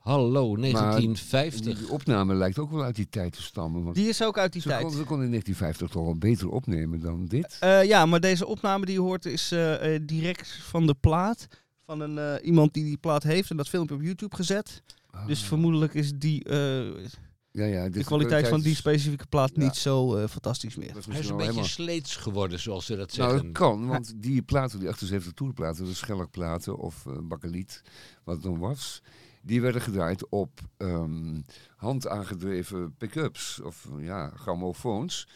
Speaker 1: Hallo,
Speaker 4: Die,
Speaker 1: 1950.
Speaker 4: die opname lijkt ook wel uit die tijd te stammen. Want
Speaker 3: Die is ook uit die
Speaker 4: ze,
Speaker 3: tijd.
Speaker 4: kon, ze kon in 1950 toch wel beter opnemen dan dit.
Speaker 3: Eh, ja, maar deze opname die je hoort is eh, eh, direct van de plaat. Van een, eh, iemand die die plaat heeft en dat filmpje op YouTube gezet. Dus
Speaker 4: Ah.
Speaker 3: vermoedelijk is die, eh,
Speaker 4: ja, ja,
Speaker 3: de kwaliteit van die specifieke plaat
Speaker 4: Ja.
Speaker 3: niet zo eh, fantastisch meer.
Speaker 1: Hij is een beetje
Speaker 4: helemaal-
Speaker 1: sleets geworden, zoals ze dat
Speaker 4: Nou,
Speaker 1: zeggen.
Speaker 4: dat kan, want die platen, die 78 toerplaten, de schelkplaten of uh, bakkeliet, wat het dan was, die werden gedraaid op ehm handaangedreven pick-ups of ja, grammofoons.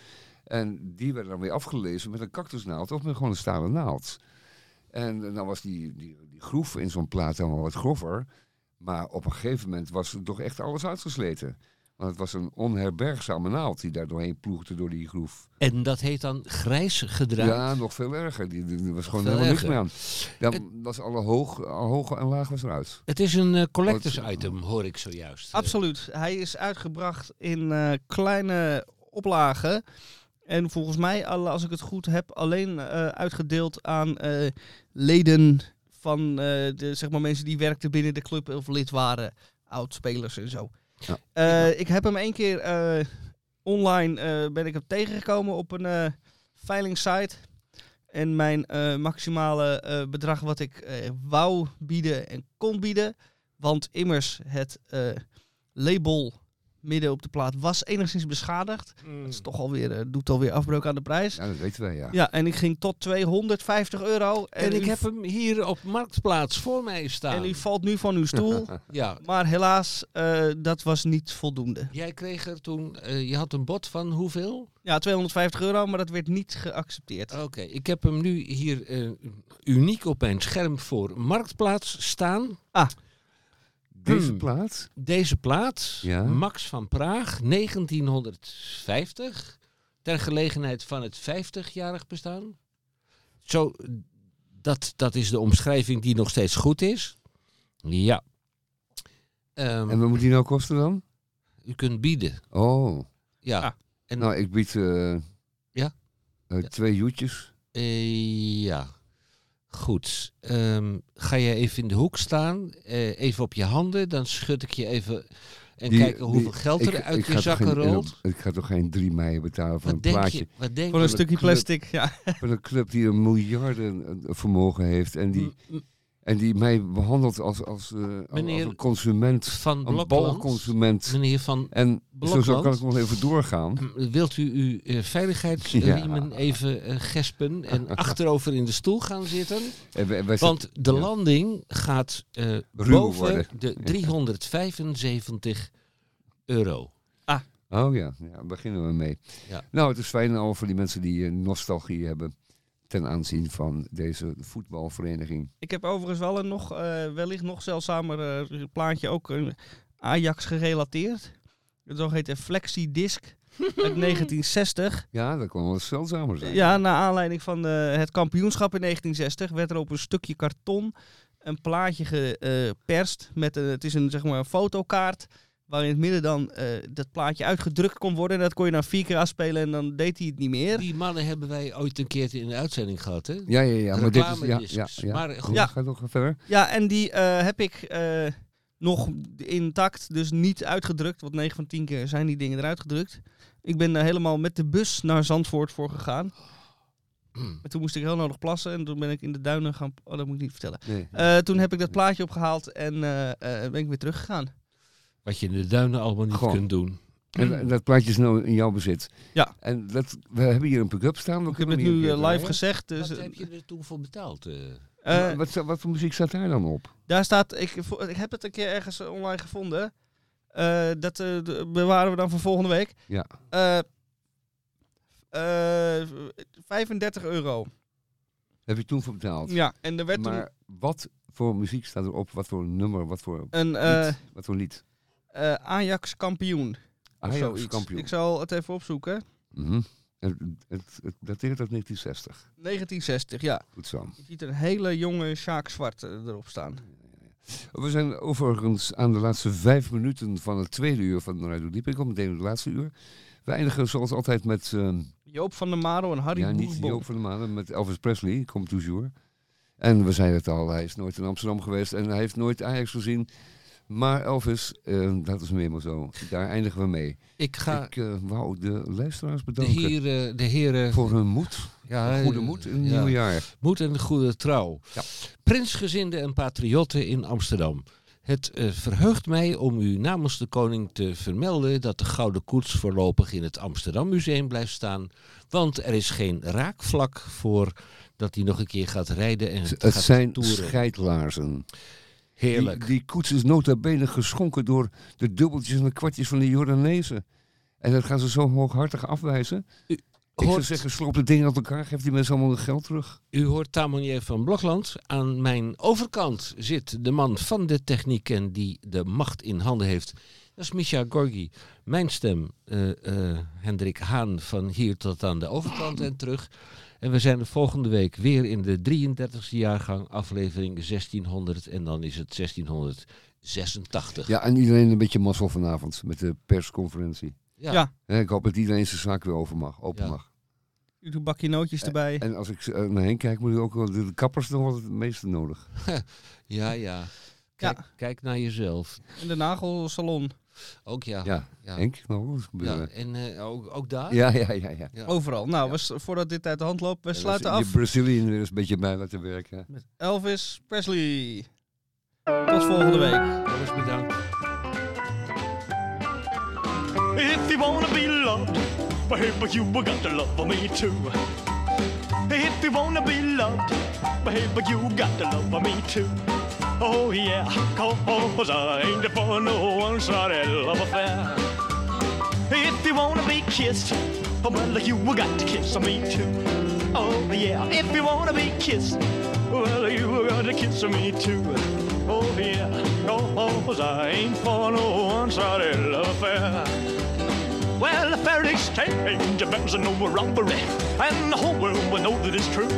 Speaker 4: En die werden dan weer afgelezen met een cactusnaald of met gewoon een stalen naald. En dan was die, die, die groef in zo'n plaat dan wel wat grover. Maar op een gegeven moment was er toch echt alles uitgesleten. Want het was een onherbergzame naald die daar doorheen ploegde door die groef.
Speaker 1: En dat heet dan grijs gedraaid.
Speaker 4: Ja, nog veel erger. Die, die, die was gewoon helemaal niks meer aan. Dan was alle hoog, al hoog en laag was eruit.
Speaker 1: Het is een eh, collectors item, hoor ik zojuist.
Speaker 3: Absoluut. Hij is uitgebracht in eh, kleine oplagen. En volgens mij, al- als ik het goed heb, alleen eh, uitgedeeld aan eh, leden van eh, de zeg maar, mensen die werkten binnen de club of lid waren. Oudspelers en zo.
Speaker 4: Ja.
Speaker 3: Eh, ik heb hem één keer eh, online eh, ben ik hem tegengekomen op een eh veilingsite. En mijn maximale bedrag wat ik wou bieden en kon bieden. Want immers het label midden op de plaat was enigszins beschadigd.
Speaker 1: Mm.
Speaker 3: Dat is toch alweer, eh, doet alweer afbreuk aan de prijs.
Speaker 4: Ja, dat weten wij, ja.
Speaker 3: Ja, en ik ging tot 250 euro.
Speaker 1: En ik heb hem hier op Marktplaats voor mij staan.
Speaker 3: En u valt nu van uw stoel.
Speaker 1: Ja,
Speaker 3: maar helaas, eh, dat was niet voldoende.
Speaker 1: jij kreeg er toen, eh, je had een bod van hoeveel?
Speaker 3: Ja, 250 euro, maar dat werd niet geaccepteerd.
Speaker 1: Oké, ik heb hem nu hier eh, uniek op mijn scherm voor Marktplaats staan.
Speaker 4: Deze
Speaker 1: Hmm.
Speaker 4: plaat,
Speaker 1: Deze plaat,
Speaker 4: Ja.
Speaker 1: Max van Praag, 1950, ter gelegenheid van het 50-jarig bestaan. Zo, dat, dat is de omschrijving die nog steeds goed is. Ja. Ehm,
Speaker 4: en wat moet die nou kosten dan?
Speaker 1: u kunt bieden.
Speaker 4: Oh,
Speaker 1: Ja.
Speaker 3: Ah.
Speaker 1: En
Speaker 4: nou ik bied eh,
Speaker 1: Ja?
Speaker 4: eh, twee joetjes.
Speaker 1: Eh, ja. Goed. Ehm, ga je even in de hoek staan, eh, even op je handen, dan schud ik je even en
Speaker 4: Die-
Speaker 1: kijken hoeveel
Speaker 4: die-
Speaker 1: geld er
Speaker 4: ik-
Speaker 1: uit
Speaker 4: ik
Speaker 1: je zakken rolt.
Speaker 4: Ik ga toch geen 3 mei betalen voor
Speaker 1: Wat
Speaker 4: een
Speaker 1: denk
Speaker 4: plaatje
Speaker 1: je? Wat denk
Speaker 3: Voor een
Speaker 1: je?
Speaker 3: stukje
Speaker 4: club.
Speaker 3: plastic, ja.
Speaker 4: van een club die een miljarden eh, vermogen heeft en die,
Speaker 1: m-
Speaker 4: en die mij behandelt als, als, eh, als- een consument,
Speaker 1: Van
Speaker 4: een
Speaker 1: Blokland,
Speaker 4: balconsument.
Speaker 1: meneer Van
Speaker 4: En zo, zo
Speaker 1: Blokland?
Speaker 4: kan ik nog even doorgaan.
Speaker 1: Wilt u uw eh, veiligheidsriemen even eh, gespen en achterover in de stoel gaan zitten?
Speaker 4: En wij- wij
Speaker 1: Want de
Speaker 4: ja.
Speaker 1: landing gaat boven
Speaker 4: worden.
Speaker 1: de 375 euro.
Speaker 4: Oh ja, ja, daar beginnen we mee.
Speaker 1: Ja.
Speaker 4: Nou, het is fijn al voor die mensen die nostalgie hebben ten aanzien van deze voetbalvereniging.
Speaker 3: Ik heb overigens wel een nog, eh, wellicht nog zeldzamer eh, plaatje, ook Ajax gerelateerd. Het zo heet een Flexi Disc uit 1960.
Speaker 4: Ja, dat kan wel zeldzamer zijn.
Speaker 3: Ja, naar aanleiding van eh, het kampioenschap in 1960 werd er op een stukje karton een plaatje geperst. met een, het is een, zeg maar, een fotokaart waar in het midden dan eh, dat plaatje uitgedrukt kon worden. En dat kon je dan vier keer afspelen en dan deed hij het niet meer.
Speaker 1: Die mannen hebben wij ooit een keertje in de uitzending gehad, hè?
Speaker 4: Ja, ja, ja. Maar dit is, ja, ja, ja.
Speaker 1: Maar goed.
Speaker 4: Ja, ga nog verder.
Speaker 3: Ja, en die eh, heb ik eh, nog intact, dus niet uitgedrukt. Want 9 van 10 keer zijn die dingen eruit gedrukt. Ik ben er helemaal met de bus naar Zandvoort voor gegaan. En toen moest ik heel nodig plassen en toen ben ik in de duinen gaan... Oh, dat moet ik niet vertellen.
Speaker 4: Nee.
Speaker 3: Eh, toen heb ik dat plaatje opgehaald en eh, eh, ben ik weer teruggegaan.
Speaker 1: Wat je in de duinen allemaal niet kunt doen.
Speaker 4: En, en dat plaatje is nou in jouw bezit.
Speaker 3: Ja.
Speaker 4: En dat, we hebben hier een pick-up staan. We
Speaker 3: Ik heb
Speaker 4: kunnen
Speaker 3: het nu eh, live
Speaker 4: draaien.
Speaker 3: gezegd. Dus,
Speaker 1: Wat heb je er toen voor betaald? eh?
Speaker 3: eh,
Speaker 4: wat, wat voor muziek staat daar dan op?
Speaker 3: daar staat, ik, ik heb het een keer ergens eh, online gevonden. Eh, dat eh, bewaren we dan voor volgende week.
Speaker 4: Ja.
Speaker 3: Eh, eh, 35 euro.
Speaker 4: Heb je toen voor betaald?
Speaker 3: Ja, en er werd
Speaker 4: Maar wat voor muziek staat erop? Wat voor nummer? Wat voor
Speaker 3: een eh,
Speaker 4: lied? Wat voor lied?
Speaker 3: Eh, Ajax kampioen.
Speaker 4: Ajax kampioen.
Speaker 3: Ik zal het even opzoeken.
Speaker 4: Mhm. het, het, het dateert uit 1960.
Speaker 3: 1960, ja.
Speaker 4: Goed zo.
Speaker 3: Je ziet een hele jonge Sjaak Zwart eh, erop staan.
Speaker 4: We zijn overigens aan de laatste vijf minuten van het tweede uur van Radio Diep. Ik kom meteen in het laatste uur. We eindigen zoals altijd met... ehm,
Speaker 3: Joop van der Maro en Harry
Speaker 4: ja, niet
Speaker 3: Boerbon.
Speaker 4: Joop van der Maan, met Elvis Presley, komt toujours. En we zeiden het al, hij is nooit in Amsterdam geweest en hij heeft nooit Ajax gezien. Maar Elvis, eh, dat is meer maar zo. Daar eindigen we mee.
Speaker 1: Ik ga
Speaker 4: Ik eh, wou de luisteraars
Speaker 1: de
Speaker 4: bedanken
Speaker 1: heren, de heren
Speaker 4: voor hun moed.
Speaker 1: ja,
Speaker 4: Goede moed in het
Speaker 1: ja,
Speaker 4: nieuwe jaar.
Speaker 1: moed en goede trouw.
Speaker 4: Ja.
Speaker 1: Prinsgezinden en patriotten in Amsterdam. Het eh, verheugt mij om u namens de koning te vermelden dat de Gouden Koets voorlopig in het Amsterdam Museum blijft staan. Want er is geen raakvlak voor dat hij nog een keer gaat rijden en
Speaker 4: Het
Speaker 1: gaat
Speaker 4: zijn
Speaker 1: toeren.
Speaker 4: scheidlaarzen.
Speaker 1: Heerlijk.
Speaker 4: Die, die koets is nota bene geschonken door de dubbeltjes en de kwartjes van de Jordanezen. En dat gaan ze zo hooghartig afwijzen. Ik zou zeggen, sloop het ding uit elkaar, geef die mensen allemaal hun geld terug.
Speaker 1: U hoort Tamonier van Blokland. Aan mijn overkant zit de man van de techniek en die de macht in handen heeft. Dat is Misha Gorgi. Mijn stem, eh, eh, Hendrik Haan, van hier tot aan de overkant en terug. En we zijn de volgende week weer in de 33e jaargang, aflevering 1600. En dan is het 1686.
Speaker 4: Ja, en iedereen een beetje mazzel vanavond met de persconferentie.
Speaker 1: Ja.
Speaker 3: Ja.
Speaker 4: Hè, Ik hoop dat iedereen zijn zaak weer over mag, open
Speaker 1: Ja.
Speaker 4: mag.
Speaker 3: U doet bakje nootjes erbij.
Speaker 4: En als ik eh, naar heen kijk, moet ik ook wel de, de kappers nog wel het meeste nodig.
Speaker 1: ja, ja. Kijk, kijk naar jezelf.
Speaker 3: In de nagelsalon.
Speaker 1: Ook ja.
Speaker 4: Ja,
Speaker 1: ja.
Speaker 4: Henk, wat
Speaker 1: Ja,
Speaker 4: gebeuren?
Speaker 1: en eh, ook, ook daar?
Speaker 4: Ja, ja, ja. ja.
Speaker 1: Ja.
Speaker 3: Overal. Nou, we voordat dit uit de hand loopt, we
Speaker 4: En
Speaker 3: sluiten af.
Speaker 4: Brazilië weer eens een beetje bij laten werken.
Speaker 3: met Elvis Presley. Tot volgende week.
Speaker 1: Alles bedankt.
Speaker 9: If you wanna be loved, baby, you got to love me too. If you wanna be loved, baby, you got to love me too. Oh yeah, cause I ain't for no one-sided love affair. If you wanna be kissed, oh, well, you got to kiss on me too. Oh yeah, if you wanna be kissed, well, you got to kiss on me too. Oh yeah, cause I ain't for no one-sided love affair. Well, a fair exchange events no robbery, and the whole world will know that it's true.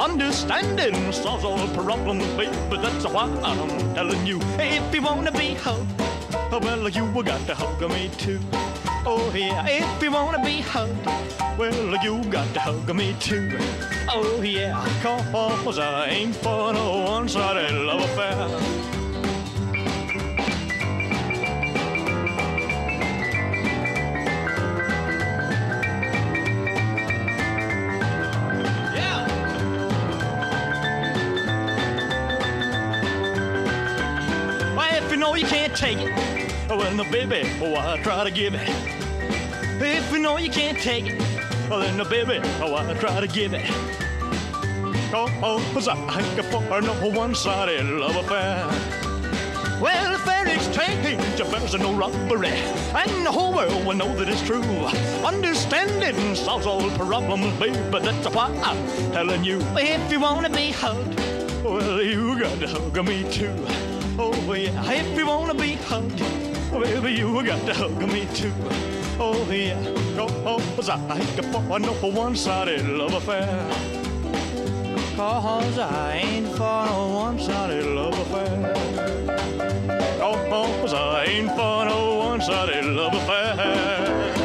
Speaker 9: Understanding solves all problems, baby. That's why I'm telling you, if you wanna be hugged, well, you got to hug me too. Oh yeah, if you wanna be hugged, well you got to hug me too. Oh yeah, cause I ain't for no one-sided love affair. Take it, well, no, baby, oh, why try to give it? If you know you can't take it, well, then, no, baby, oh, why try to give it? Oh, oh, cause I ain't for no one-sided love affair. Well, fair exchange, there's no robbery, and the whole world will know that it's true. Understanding solves all problems, baby. That's why I'm telling you, if you wanna be hugged, well, you got to hug me too. Oh yeah, if you wanna be hugged, baby, you got to hug me too. Oh yeah, oh, cause I ain't for no one-sided love affair. Cause I ain't for no one-sided love affair. Oh, oh, cause I ain't for no one-sided love affair.